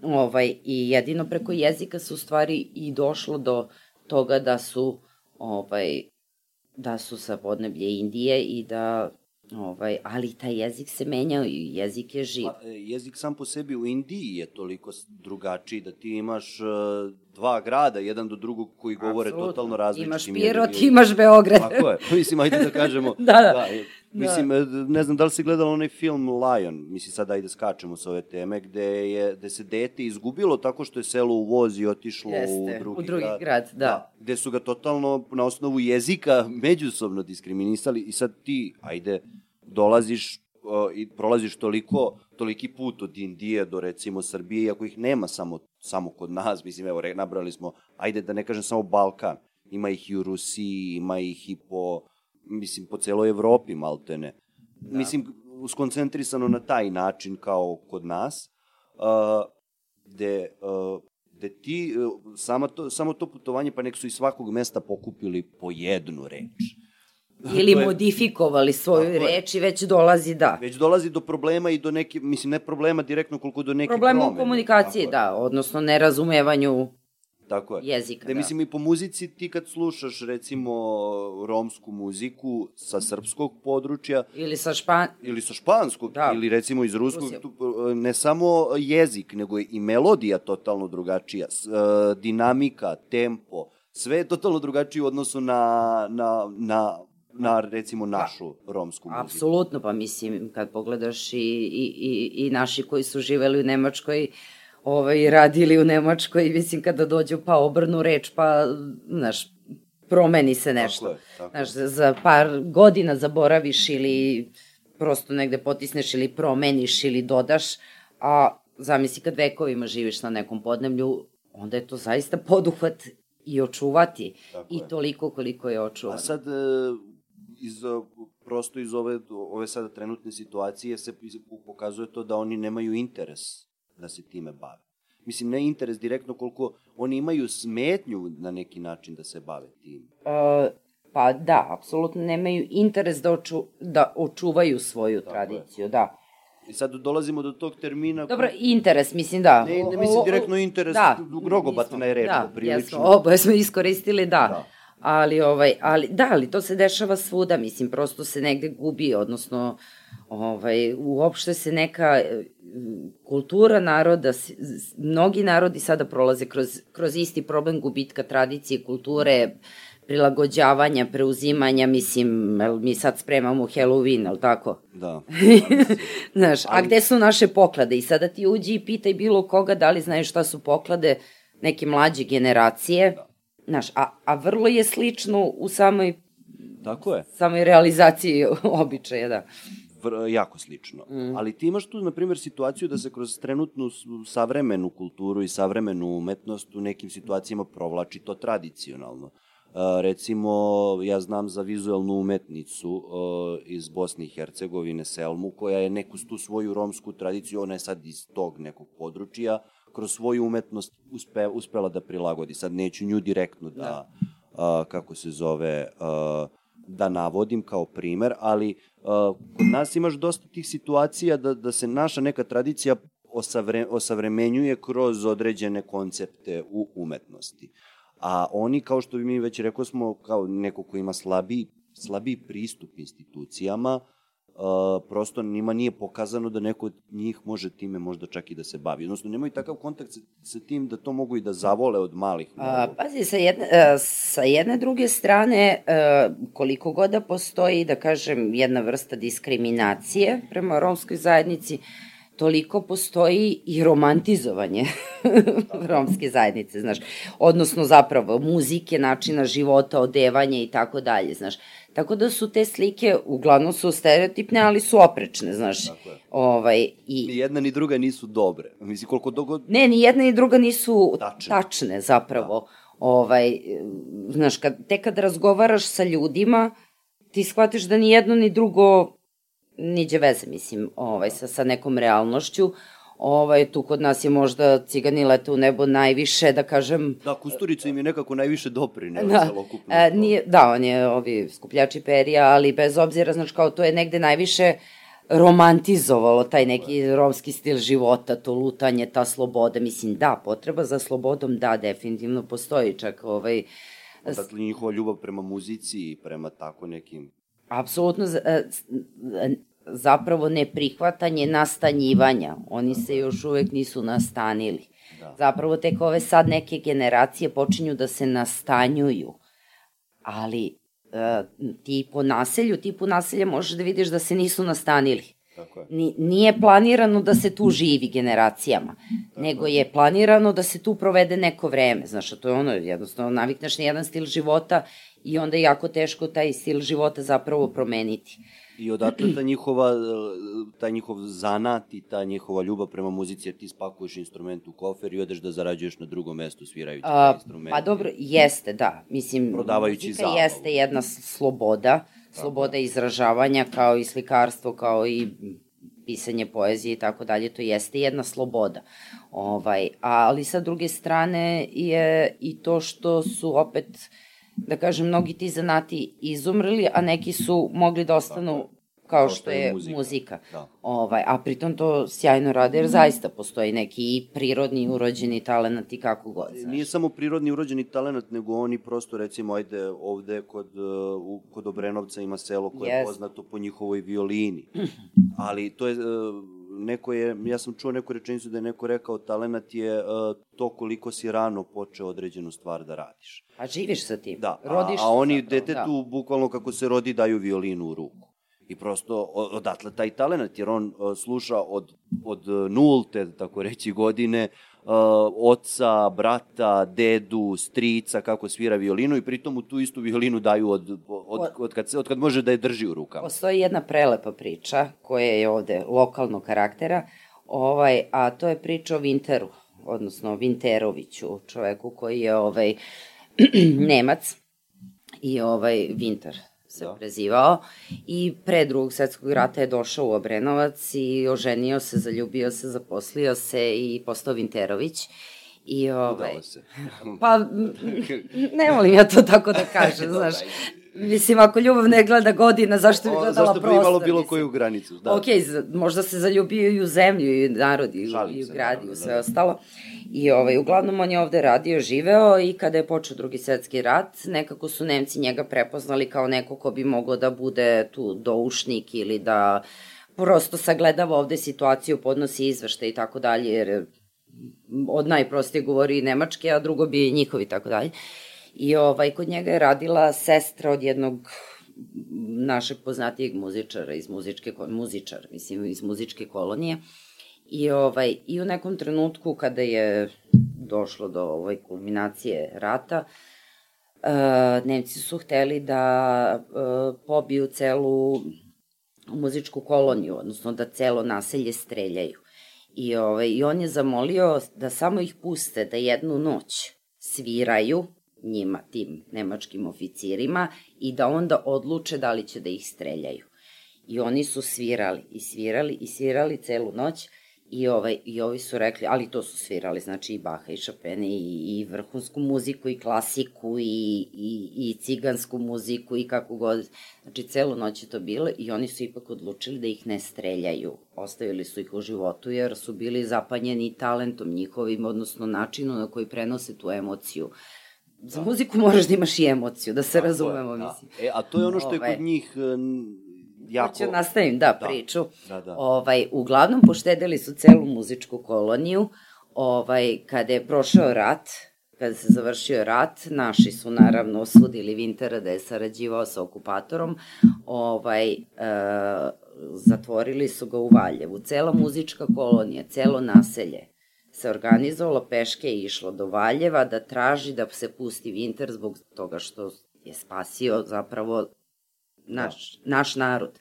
ovaj, I jedino preko jezika se u stvari i došlo do toga da su ovaj, da su sa podneblje Indije i da Ovaj, ali taj jezik se menjao i jezik je živ. Pa, e, jezik sam po sebi u Indiji je toliko drugačiji da ti imaš uh, dva grada, jedan do drugog koji govore Absolutno. totalno različitim Imaš Pirot, imaš Beograd. Tako je. Mislim, ajde da kažemo. da, da. da Mislim, da. ne znam da li si gledala onaj film Lion, mislim sad ajde skačemo sa ove teme, gde, je, gde se dete izgubilo tako što je selo u voz i otišlo Jeste, u drugi, u drugi grad. grad da. da. Gde su ga totalno na osnovu jezika međusobno diskriminisali i sad ti, ajde, dolaziš uh, i prolaziš toliko, toliki put od Indije do recimo Srbije, iako ih nema samo, samo kod nas, mislim, evo, nabrali smo, ajde da ne kažem samo Balkan, ima ih i u Rusiji, ima ih i po, mislim, po celoj Evropi, maltene. Da. Mislim, skoncentrisano na taj način kao kod nas, uh, gde, uh, gde ti, uh, samo, to, samo to putovanje, pa nek su iz svakog mesta pokupili po jednu reč Ili modifikovali svoju reč i već dolazi, da. Već dolazi do problema i do neke, mislim, ne problema direktno koliko do neke problema promene. Problema u komunikaciji, da, odnosno nerazumevanju Tako je. jezika. Da, da, mislim i po muzici ti kad slušaš recimo romsku muziku sa srpskog područja ili sa špan ili sa španskog da. ili recimo iz ruskog tu, ne samo jezik nego i melodija totalno drugačija, e, dinamika, tempo, sve je totalno drugačije u odnosu na, na, na na recimo našu romsku muziku. Apsolutno, pa mislim kad pogledaš i, i, i, i naši koji su živeli u Nemačkoj ovaj, radili u Nemačkoj, mislim kada dođu pa obrnu reč, pa znaš, promeni se nešto. Tako je, tako znaš, za par godina zaboraviš ili prosto negde potisneš ili promeniš ili dodaš, a zamisli kad vekovima živiš na nekom podnemlju, onda je to zaista poduhvat i očuvati Tako i je. toliko koliko je očuvano. A sad, e, iz, prosto iz ove, ove sada trenutne situacije se pokazuje to da oni nemaju interes da se time bave. Mislim, ne interes direktno koliko oni imaju smetnju na neki način da se bave tim. Uh, pa da, apsolutno nemaju interes da, oču, da očuvaju svoju Tako tradiciju, je. da. I sad dolazimo do tog termina... Dobro, interes, mislim da. Ne, ne mislim direktno interes, da, rogobatna je reč, da, prilično. Jesmo, oboje smo iskoristili, da. da. Ali, ovaj, ali, da, ali to se dešava svuda, mislim, prosto se negde gubi, odnosno, ovaj, uopšte se neka e, kultura naroda, mnogi narodi sada prolaze kroz, kroz isti problem gubitka tradicije, kulture, prilagođavanja, preuzimanja, mislim, mi sad spremamo Halloween, ali tako? Da. Znaš, ali... a gde su naše poklade? I sada ti uđi i pitaj bilo koga da li znaju šta su poklade neke mlađe generacije. Da Znaš, a, a vrlo je slično u samoj Tako je. samoj realizaciji običaja, da. Vr, jako slično. Mm. Ali ti imaš tu, na primjer, situaciju da se kroz trenutnu savremenu kulturu i savremenu umetnost u nekim situacijama provlači to tradicionalno. Uh, recimo, ja znam za vizualnu umetnicu uh, iz Bosne i Hercegovine, Selmu, koja je neku tu svoju romsku tradiciju, ona je sad iz tog nekog područja, kroz svoju umetnost uspe, uspela da prilagodi. Sad neću nju direktno da, da. A, kako se zove, a, da navodim kao primer, ali a, kod nas imaš dosta tih situacija da, da se naša neka tradicija osavre, osavremenjuje kroz određene koncepte u umetnosti. A oni, kao što bi mi već rekao smo, kao neko ko ima slabiji, slabiji pristup institucijama, uh, Uh, prosto njima nije pokazano da neko od njih može time možda čak i da se bavi. Odnosno, nemaju takav kontakt sa, sa tim da to mogu i da zavole od malih. A, pazi, sa jedne, a, sa jedne druge strane, a, koliko god da postoji, da kažem, jedna vrsta diskriminacije prema romskoj zajednici, toliko postoji i romantizovanje romske zajednice, znaš, odnosno zapravo muzike, načina života, odevanja i tako dalje, znaš. Tako da su te slike, uglavnom su stereotipne, ali su oprečne, znaš. Tako je. Ovaj, i... Ni jedna ni druga nisu dobre. Mislim, koliko dogo... Ne, ni jedna ni druga nisu tačne, tačne zapravo. Da. Ovaj, znaš, kad, te kad razgovaraš sa ljudima, ti shvatiš da ni jedno ni drugo niđe veze, mislim, ovaj, sa, sa nekom realnošću. Ovaj, tu kod nas je možda cigani lete u nebo najviše, da kažem... Da, Kusturica im je nekako najviše doprineo da, celokupno. E, nije, da, on je ovi skupljači perija, ali bez obzira, znači kao to je negde najviše romantizovalo taj neki romski stil života, to lutanje, ta sloboda. Mislim, da, potreba za slobodom, da, definitivno postoji čak ovaj... Dakle, njihova ljubav prema muzici i prema tako nekim apsolutno e, zapravo neprihvatanje nastanjivanja. Oni se još uvek nisu nastanili. Da. Zapravo tek ove sad neke generacije počinju da se nastanjuju. Ali e, ti po naselju, ti po naselja možeš da vidiš da se nisu nastanili. Tako je. Nije planirano da se tu živi generacijama, Tako nego je planirano da se tu provede neko vreme. Znaš, to je ono, jednostavno navikneš na jedan stil života i onda je jako teško taj stil života zapravo promeniti. I odatle ta njihova, taj njihov zanat i ta njihova ljubav prema muzici, jer ti spakuješ instrument u kofer i odeš da zarađuješ na drugom mestu svirajući A, taj instrument. Pa dobro, jeste, da. Mislim, Prodavajući muzika zabavu. jeste jedna sloboda, sloboda izražavanja kao i slikarstvo, kao i pisanje poezije i tako dalje, to jeste jedna sloboda. Ovaj, ali sa druge strane je i to što su opet uh, da kažem, mnogi ti zanati izumrli, a neki su mogli da ostanu kao što je muzika. muzika. Da. Ovaj, a pritom to sjajno rade, jer zaista postoji neki i prirodni urođeni talent i kako god. Znaš. Nije samo prirodni urođeni talent, nego oni prosto, recimo, ajde ovde kod, uh, kod Obrenovca ima selo koje yes. je poznato po njihovoj violini. Ali to je... Uh, neko je, ja sam čuo neku rečenicu da je neko rekao talenat je uh, to koliko si rano počeo određenu stvar da radiš. A živiš sa tim. Da, Rodiš a, a oni zapravo, detetu da. bukvalno kako se rodi daju violinu u ruku. I prosto odatle taj talenat, jer on uh, sluša od, od nulte, tako reći, godine uh, oca, brata, dedu, strica, kako svira violinu i pritom u tu istu violinu daju od, od, od, kad, se, od kad može da je drži u rukama. Postoji jedna prelepa priča koja je ovde lokalnog karaktera, ovaj, a to je priča o Vinteru, odnosno Vinteroviću, čoveku koji je ovaj, Nemac i ovaj Vinter se da. prezivao i pre drugog svetskog rata je došao u Obrenovac i oženio se, zaljubio se, zaposlio se i postao Vinterović. I ovaj, se. pa, ne volim ja to tako da kažem, znaš. Mislim, ako ljubav ne gleda godina, zašto bi gledala prostor? Zašto bi imalo bilo koju granicu? Da. Ok, možda se zaljubio i u zemlju, i u narod, i, i u grad, i u sve da. ostalo. I ovaj, uglavnom on je ovde radio, živeo i kada je počeo drugi svetski rat, nekako su Nemci njega prepoznali kao neko ko bi mogao da bude tu doušnik ili da prosto sagledava ovde situaciju, podnosi izvešte i tako dalje, jer od najprostije govori nemački, a drugo bi njihovi i tako dalje. I ovaj, kod njega je radila sestra od jednog našeg poznatijeg muzičara iz muzičke, muzičar, mislim, iz muzičke kolonije. I, ovaj, I u nekom trenutku kada je došlo do ovoj kulminacije rata, uh, Nemci su hteli da uh, pobiju celu muzičku koloniju, odnosno da celo naselje streljaju. I, ovaj, I on je zamolio da samo ih puste da jednu noć sviraju njima, tim nemačkim oficirima i da onda odluče da li će da ih streljaju. I oni su svirali i svirali i svirali celu noć i, ovaj, i ovi su rekli, ali to su svirali, znači i Baha i Chopin i, i vrhunsku muziku i klasiku i, i, i cigansku muziku i kako god. Znači celu noć je to bilo i oni su ipak odlučili da ih ne streljaju. Ostavili su ih u životu jer su bili zapanjeni talentom njihovim, odnosno načinu na koji prenose tu emociju za da. muziku moraš da imaš i emociju, da se Tako razumemo, je, da. mislim. E, a to je ono što je kod ovaj. njih jako... Hoću nastavim, da, da, priču. Da, da. Ovaj, uglavnom, poštedili su celu muzičku koloniju, ovaj, kada je prošao rat, kada se završio rat, naši su naravno osudili Vintera da je sarađivao sa okupatorom, ovaj, e, zatvorili su ga u Valjevu. Cela muzička kolonija, celo naselje se organizovalo peške i išlo do Valjeva da traži da se pusti Vinter zbog toga što je spasio zapravo naš, naš narod.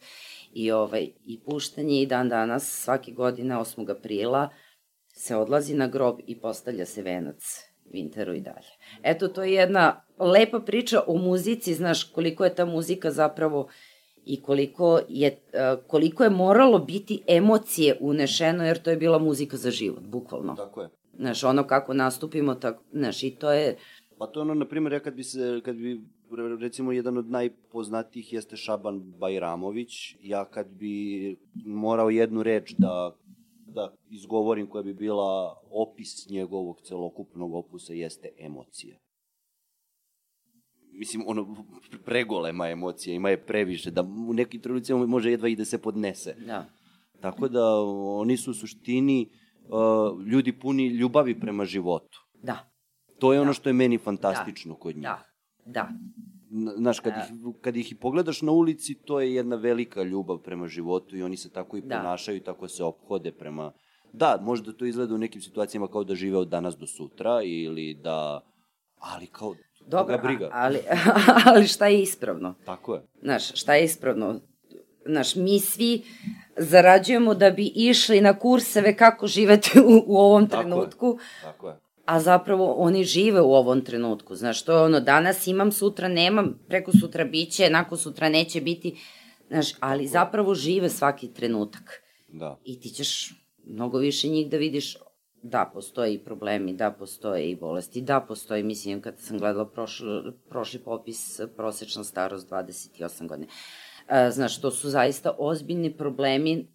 I, ovaj, I puštanje i dan danas, svake godine 8. aprila, se odlazi na grob i postavlja se venac Winteru i dalje. Eto, to je jedna lepa priča o muzici, znaš, koliko je ta muzika zapravo i koliko je, e, koliko je moralo biti emocije unešeno, jer to je bila muzika za život, bukvalno. Tako je. Znaš, ono kako nastupimo, tako, znaš, i to je... Pa to je ono, na primjer, ja kad bi se, kad bi, recimo, jedan od najpoznatijih jeste Šaban Bajramović, ja kad bi morao jednu reč da da izgovorim koja bi bila opis njegovog celokupnog opusa jeste emocija. Mislim, ono, pregolema emocija, ima je previše, da u nekim trenucima može jedva i da se podnese. Da. Tako da oni su u suštini uh, ljudi puni ljubavi prema životu. Da. To je da. ono što je meni fantastično da. kod njih. Da, da. Znaš, kad, ih, kad ih i pogledaš na ulici, to je jedna velika ljubav prema životu i oni se tako i da. ponašaju i tako se ophode prema... Da, možda to izgleda u nekim situacijama kao da žive od danas do sutra ili da... Ali kao, Dobro, briga. ali, ali šta je ispravno? Tako je. Znaš, šta je ispravno? Znaš, mi svi zarađujemo da bi išli na kurseve kako živete u, u ovom tako trenutku. Je. Tako je a zapravo oni žive u ovom trenutku. Znaš, to je ono, danas imam, sutra nemam, preko sutra biće, nakon sutra neće biti, znaš, ali zapravo žive svaki trenutak. Da. I ti ćeš mnogo više njih da vidiš da postoje i problemi, da postoje i bolesti, da postoje, mislim, kad sam gledala prošli, prošli popis, prosečna starost 28 godine. E, znaš, to su zaista ozbiljni problemi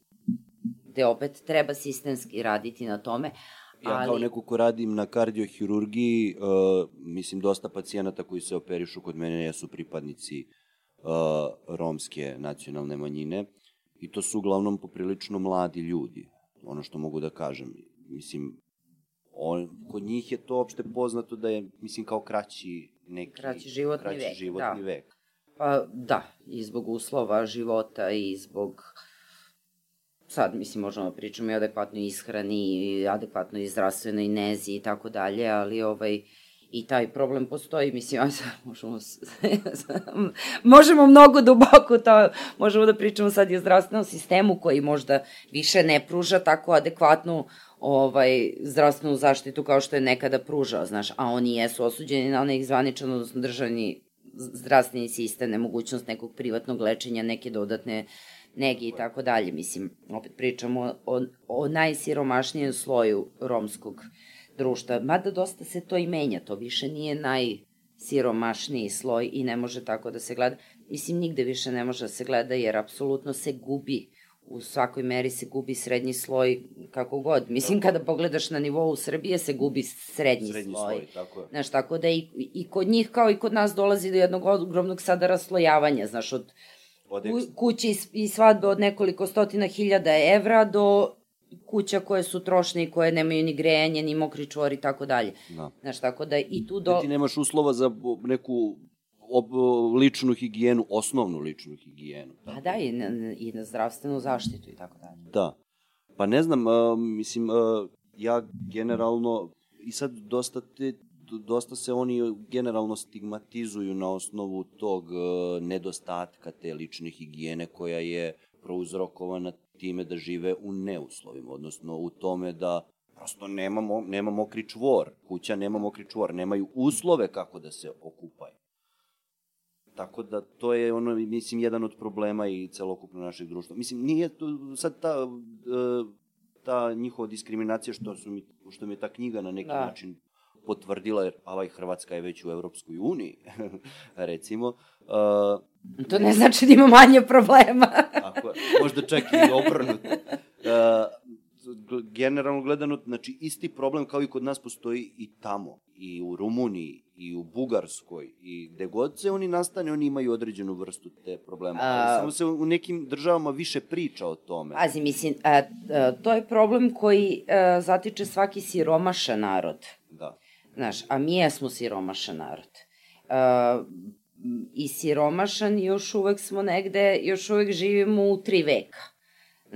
gde opet treba sistemski raditi na tome, Ja kao neko ko radim na kardiohirurgiji, uh, mislim, dosta pacijenata koji se operišu kod mene jesu pripadnici uh, romske nacionalne manjine i to su uglavnom poprilično mladi ljudi, ono što mogu da kažem. Mislim, on, kod njih je to opšte poznato da je, mislim, kao kraći neki... Kraći životni kraći vek, životni da. vek. Pa da, i zbog uslova života i zbog sad, mislim, možemo pričamo i adekvatnoj ishrani, i adekvatnoj zdravstvenoj nezi i tako dalje, ali ovaj, i taj problem postoji, mislim, aj sad možemo, možemo mnogo duboko to, možemo da pričamo sad i o zdravstvenom sistemu koji možda više ne pruža tako adekvatnu ovaj, zdravstvenu zaštitu kao što je nekada pružao, znaš, a oni jesu osuđeni na onaj zvaničan, odnosno državni zdravstveni sistem, nemogućnost nekog privatnog lečenja, neke dodatne negi i tako dalje. Mislim, opet pričamo o, o najsiromašnijem sloju romskog društva. Mada dosta se to i menja, to više nije najsiromašniji sloj i ne može tako da se gleda. Mislim, nigde više ne može da se gleda jer apsolutno se gubi u svakoj meri se gubi srednji sloj kako god. Mislim, kada pogledaš na nivou Srbije, se gubi srednji, srednji sloj. sloj. tako je. Znaš, tako da i, i kod njih, kao i kod nas, dolazi do jednog ogromnog sada raslojavanja, znaš, od kuće i svadbe od nekoliko stotina hiljada evra do kuća koje su trošne i koje nemaju ni grejanje, ni mokri čvor i tako dalje. Da. Znaš, tako da i tu do... Da ti nemaš uslova za neku ob, ličnu higijenu, osnovnu ličnu higijenu. Tako. Pa da, i na, i na zdravstvenu zaštitu i tako dalje. Da. Pa ne znam, uh, mislim, uh, ja generalno, i sad dosta te dosta se oni generalno stigmatizuju na osnovu tog e, nedostatka te lične higijene koja je prouzrokovana time da žive u neuslovima, odnosno u tome da prosto nema, nema mokri čvor, kuća nema mokri čvor, nemaju uslove kako da se okupaju. Tako da to je ono, mislim, jedan od problema i celokupno našeg društva. Mislim, nije to sad ta, e, ta njihova diskriminacija što, su mi, što mi je ta knjiga na neki da. način potvrdila, jer ovaj Hrvatska je već u Evropskoj uniji, recimo. Uh, to ne znači da ima manje problema. tako, možda čak i obrnuto. Uh, generalno gledano, znači isti problem kao i kod nas postoji i tamo, i u Rumuniji, i u Bugarskoj, i gde god se oni nastane, oni imaju određenu vrstu te problema. Ali samo se u nekim državama više priča o tome. Pazi, mislim, a, a, to je problem koji a, zatiče svaki siromaša narod. Da. Znaš, a mi jesmo siromašan narod. Uh, I siromašan još uvek smo negde, još uvek živimo u tri veka.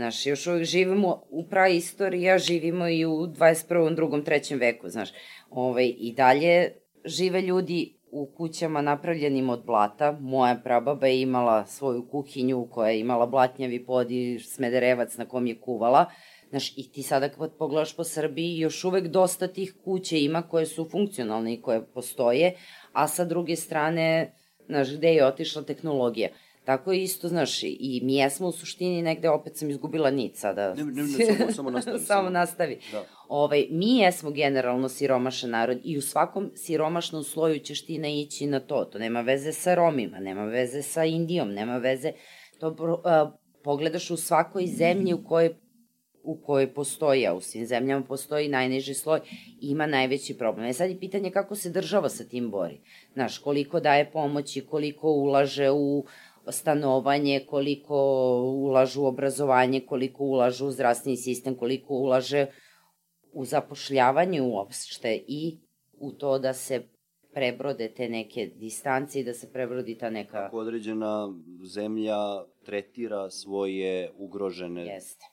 Znaš, još uvijek živimo u praistoriji, a živimo i u 21. drugom, trećem veku, znaš. Ovaj, I dalje žive ljudi u kućama napravljenim od blata. Moja prababa je imala svoju kuhinju koja je imala blatnjavi pod i smederevac na kom je kuvala. Znaš, i ti sada kad pogledaš po Srbiji, još uvek dosta tih kuće ima koje su funkcionalne i koje postoje, a sa druge strane, znaš, gde je otišla tehnologija. Tako je isto, znaš, i mi jesmo u suštini negde, opet sam izgubila nit sada. Ne, ne, ne, samo, samo nastavi. samo nastavi. Da. Ovaj, mi jesmo generalno siromašan narod i u svakom siromašnom sloju ćeš ti naići na to. To nema veze sa Romima, nema veze sa Indijom, nema veze... To uh, pogledaš u svakoj zemlji u kojoj u kojoj postoji, a u svim zemljama postoji najniži sloj, ima najveći problem. E sad je pitanje kako se država sa tim bori. Znaš, koliko daje pomoći, koliko ulaže u stanovanje, koliko ulažu u obrazovanje, koliko ulažu u zdravstveni sistem, koliko ulaže u zapošljavanje uopšte i u to da se prebrode te neke distance i da se prebrodi ta neka... Kako određena zemlja tretira svoje ugrožene... Jeste.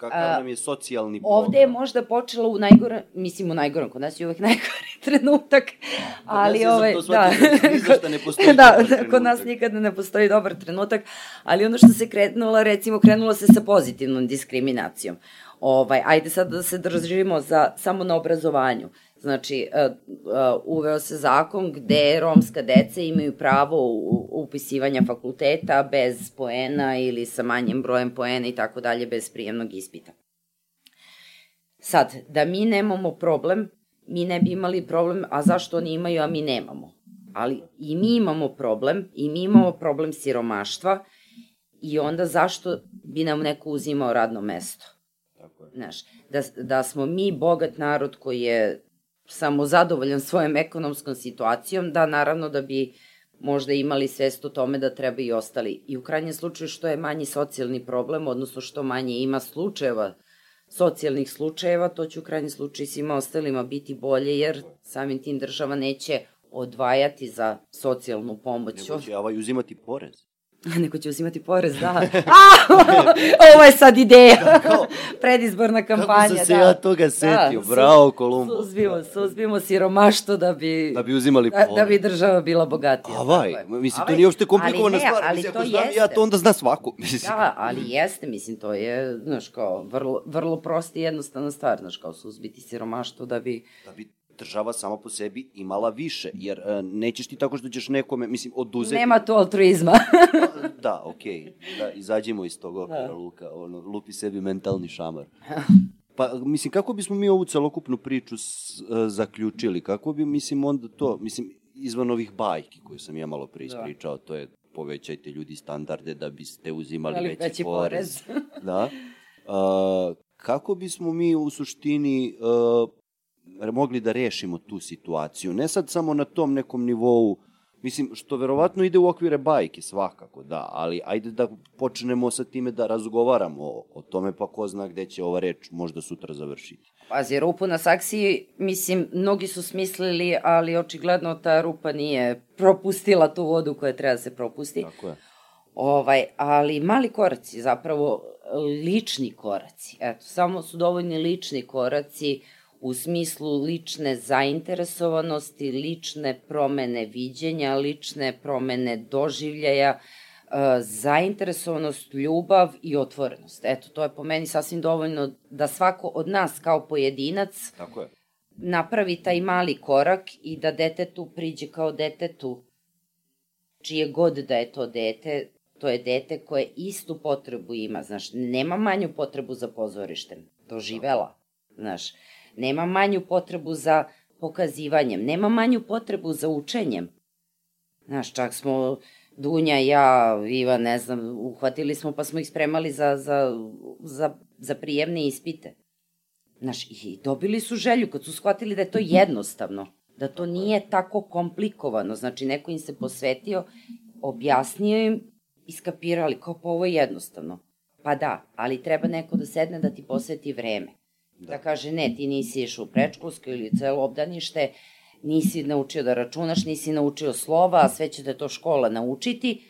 Kakav nam je socijalni program? Ovde je možda počelo u najgore, mislim u najgorem, kod nas je uvek najgori trenutak, ali ovaj, da, da ne postoji da, da, kod nas nikada ne postoji dobar trenutak, ali ono što se krenula, recimo krenulo se sa pozitivnom diskriminacijom. Ovaj, ajde sad da se držimo za, samo na obrazovanju. Uh, uh, uveo se zakon gde romska deca imaju pravo upisivanja fakulteta bez poena ili sa manjim brojem poena i tako dalje, bez prijemnog ispita. Sad, da mi nemamo problem, mi ne bi imali problem, a zašto oni imaju, a mi nemamo? Ali i mi imamo problem, i mi imamo problem siromaštva, i onda zašto bi nam neko uzimao radno mesto? Tako je. Znaš, da, da smo mi bogat narod koji je samo zadovoljan svojom ekonomskom situacijom, da naravno da bi možda imali svest o tome da treba i ostali. I u krajnjem slučaju što je manji socijalni problem, odnosno što manje ima slučajeva, socijalnih slučajeva, to će u krajnjem slučaju svima ostalima biti bolje, jer samim tim država neće odvajati za socijalnu pomoć. Nego će ovaj uzimati porez. Neko će uzimati porez, da. A, ovo je sad ideja. Da, kao, Predizborna kampanja, Kako sam se da. ja toga setio, da, bravo Kolumbo. Suzbimo, suzbimo siromaštvo da bi... Da bi uzimali porez. Da, da bi država bila bogatija. A vaj, mislim, to nije uopšte komplikovana ali ne, stvar. Ali mislim, to jeste. ja, to onda zna svako. Mislim. Da, ali jeste, mislim, to je, znaš, kao, vrlo, vrlo prosti i jednostavna stvar, znaš, kao suzbiti siromaštvo da bi... Da bi država sama po sebi imala više, jer uh, nećeš ti tako što ćeš nekome, mislim, oduzeti... Nema to altruizma. da, okej, okay. da, izađemo iz tog okvira, da. Luka, ono, lupi sebi mentalni šamar. Pa, mislim, kako bismo mi ovu celokupnu priču s, uh, zaključili? Kako bi, mislim, onda to, mislim, izvan ovih bajki koje sam ja malo pre da. ispričao, da. to je povećajte ljudi standarde da biste uzimali Ali veći, veći porez. porez. da. Uh, kako bismo mi u suštini uh, mogli da rešimo tu situaciju. Ne sad samo na tom nekom nivou, mislim, što verovatno ide u okvire bajke, svakako, da, ali ajde da počnemo sa time da razgovaramo o, o tome, pa ko zna gde će ova reč možda sutra završiti. Pazi, rupu na saksiji, mislim, mnogi su smislili, ali očigledno ta rupa nije propustila tu vodu koja treba da se propusti. Tako je. Ovaj, ali mali koraci, zapravo lični koraci. Eto, samo su dovoljni lični koraci u smislu lične zainteresovanosti, lične promene viđenja, lične promene doživljaja, e, zainteresovanost, ljubav i otvorenost. Eto, to je po meni sasvim dovoljno da svako od nas kao pojedinac Tako je. napravi taj mali korak i da detetu priđe kao detetu čije god da je to dete, to je dete koje istu potrebu ima, znaš, nema manju potrebu za pozorištem, doživela, znaš, nema manju potrebu za pokazivanjem, nema manju potrebu za učenjem. Znaš, čak smo Dunja, ja, Iva, ne znam, uhvatili smo pa smo ih spremali za, za, za, za prijemne ispite. Znaš, i dobili su želju kad su shvatili da je to jednostavno, da to nije tako komplikovano. Znači, neko im se posvetio, objasnio im, iskapirali, kao pa ovo je jednostavno. Pa da, ali treba neko da sedne da ti posveti vreme. Da. da kaže, ne, ti nisi išao u prečkolsko ili celo obdanište, nisi naučio da računaš, nisi naučio slova, a sve će te to škola naučiti,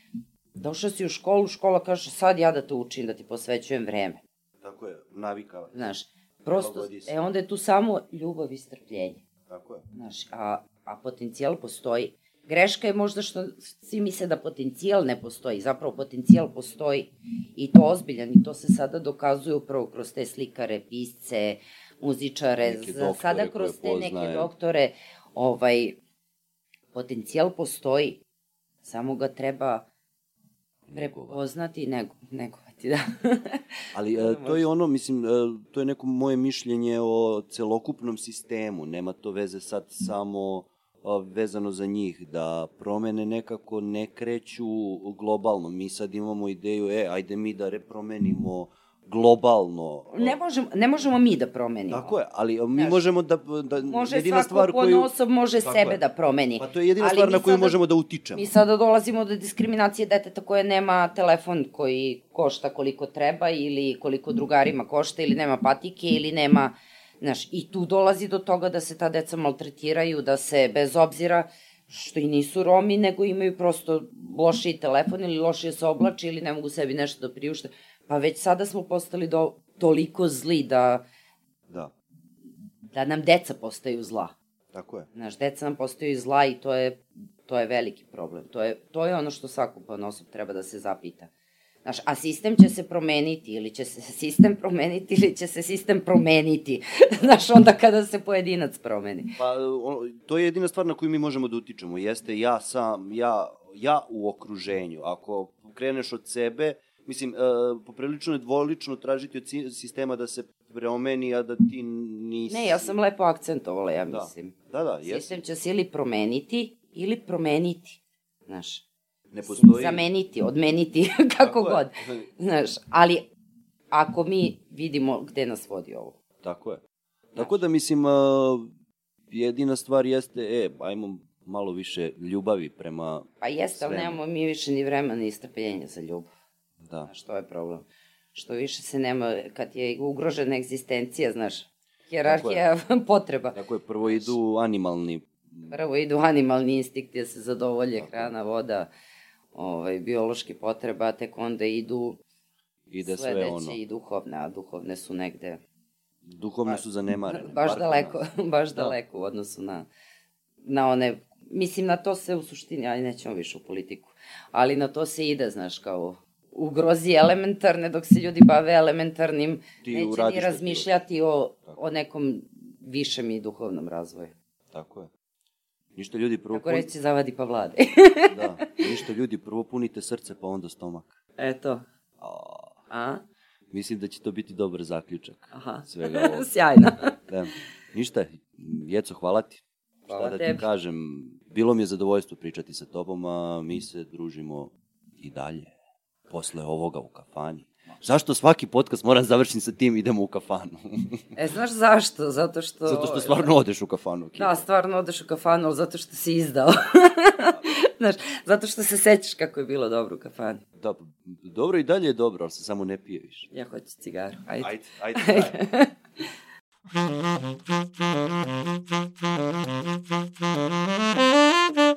Došao si u školu, škola kaže sad ja da te učim, da ti posvećujem vreme. Tako je, navikava. Znaš, prosto, e onda je tu samo ljubav i strpljenje. Tako je. Znaš, a, a potencijal postoji. Greška je možda što svi misle da potencijal ne postoji. Zapravo potencijal postoji i to ozbiljan i to se sada dokazuje upravo kroz te slikare, pisce, muzičare, Neke doktore sada kroz te neke poznajem. doktore. Ovaj, potencijal postoji, samo ga treba prepoznati i nego, negovati, da. Ali e, to je ono, mislim, e, to je neko moje mišljenje o celokupnom sistemu. Nema to veze sad samo a, vezano za njih, da promene nekako ne kreću globalno. Mi sad imamo ideju, e, ajde mi da repromenimo globalno. ne, možemo, ne možemo mi da promenimo. Tako je, ali mi Znaš, možemo da... da Može jedina stvar koju... osob može Tako sebe je. da promeni. Pa to je jedina Ali stvar na koju sada- možemo da utičemo. Mi sada dolazimo do diskriminacije deteta koje nema telefon koji košta koliko treba ili koliko drugarima košta ili nema patike ili nema... Znaš, i tu dolazi do toga da se ta deca maltretiraju, da se bez obzira što i nisu Romi, nego imaju prosto lošiji telefon ili lošije se oblače ili ne mogu sebi nešto da priušte. Pa već sada smo postali do, toliko zli da, Da, da nam deca postaju zla. tako je. Znaš, deca nam postaju zla i to je, to je veliki problem. To je, to je ono što svako osob treba da se zapita. Znaš, a sistem će se promeniti ili će se sistem promeniti ili će se sistem promeniti. Znaš, onda kada se pojedinac promeni. Pa, to je jedina stvar na koju mi možemo da utičemo. Jeste ja sam, ja, ja u okruženju. Ako kreneš od sebe, mislim, e, poprilično je dvolično tražiti od si- sistema da se promeni, a da ti nisi... Ne, ja sam lepo akcentovala, ja Da. mislim. Da, da, jeste. Sistem će se ili promeniti ili promeniti. Znaš, Ne postoji... zameniti, odmeniti, kako Tako je. god. Znaš, ali ako mi vidimo gde nas vodi ovo. Tako je. Tako da, mislim, jedina stvar jeste, e, ajmo malo više ljubavi prema... Pa jeste, ali nemamo mi više ni vremena ni strpljenja za ljubav. Da. Znaš, to je problem. Što više se nema, kad je ugrožena egzistencija, znaš, hjerarhija potreba. Tako je, prvo idu animalni Prvo idu animalni instinkti da se zadovolje hrana, voda, ovaj, biološki potreba, tek onda idu ide sve sledeće ono. i duhovne, a duhovne su negde Duhovne su zanemarene. baš daleko, baš Da. daleko u odnosu na, na one, mislim na to se u suštini, ali nećemo više u politiku, ali na to se ide, znaš, kao ugrozi elementarne, dok se ljudi bave elementarnim, Ti neće ni razmišljati o, Tako. o nekom višem i duhovnom razvoju. Tako je. Ništa ljudi prvo pun- reći zavadi pa vlade. Da, ništa ljudi prvo punite srce pa onda stomak. Eto. A, A? mislim da će to biti dobar zaključak Aha. svega ovoga. Sjajno. Da. Ništa, Jeco, hvala ti. Hvala Šta da tebi. ti kažem, bilo mi je zadovoljstvo pričati sa tobom, a mi se družimo i dalje, posle ovoga u kafani. Zašto svaki podcast moram završiti sa tim idemo u kafanu? E, znaš zašto? Zato što... Zato što stvarno odeš u kafanu. Kira. Da, stvarno odeš u kafanu, ali zato što si izdao. Znaš, zato što se sećaš kako je bilo dobro u kafani. Da, dobro i dalje je dobro, ali se samo ne pije više. Ja hoću cigaru. Ajde. Ajde, ajde. ajde. Thank you.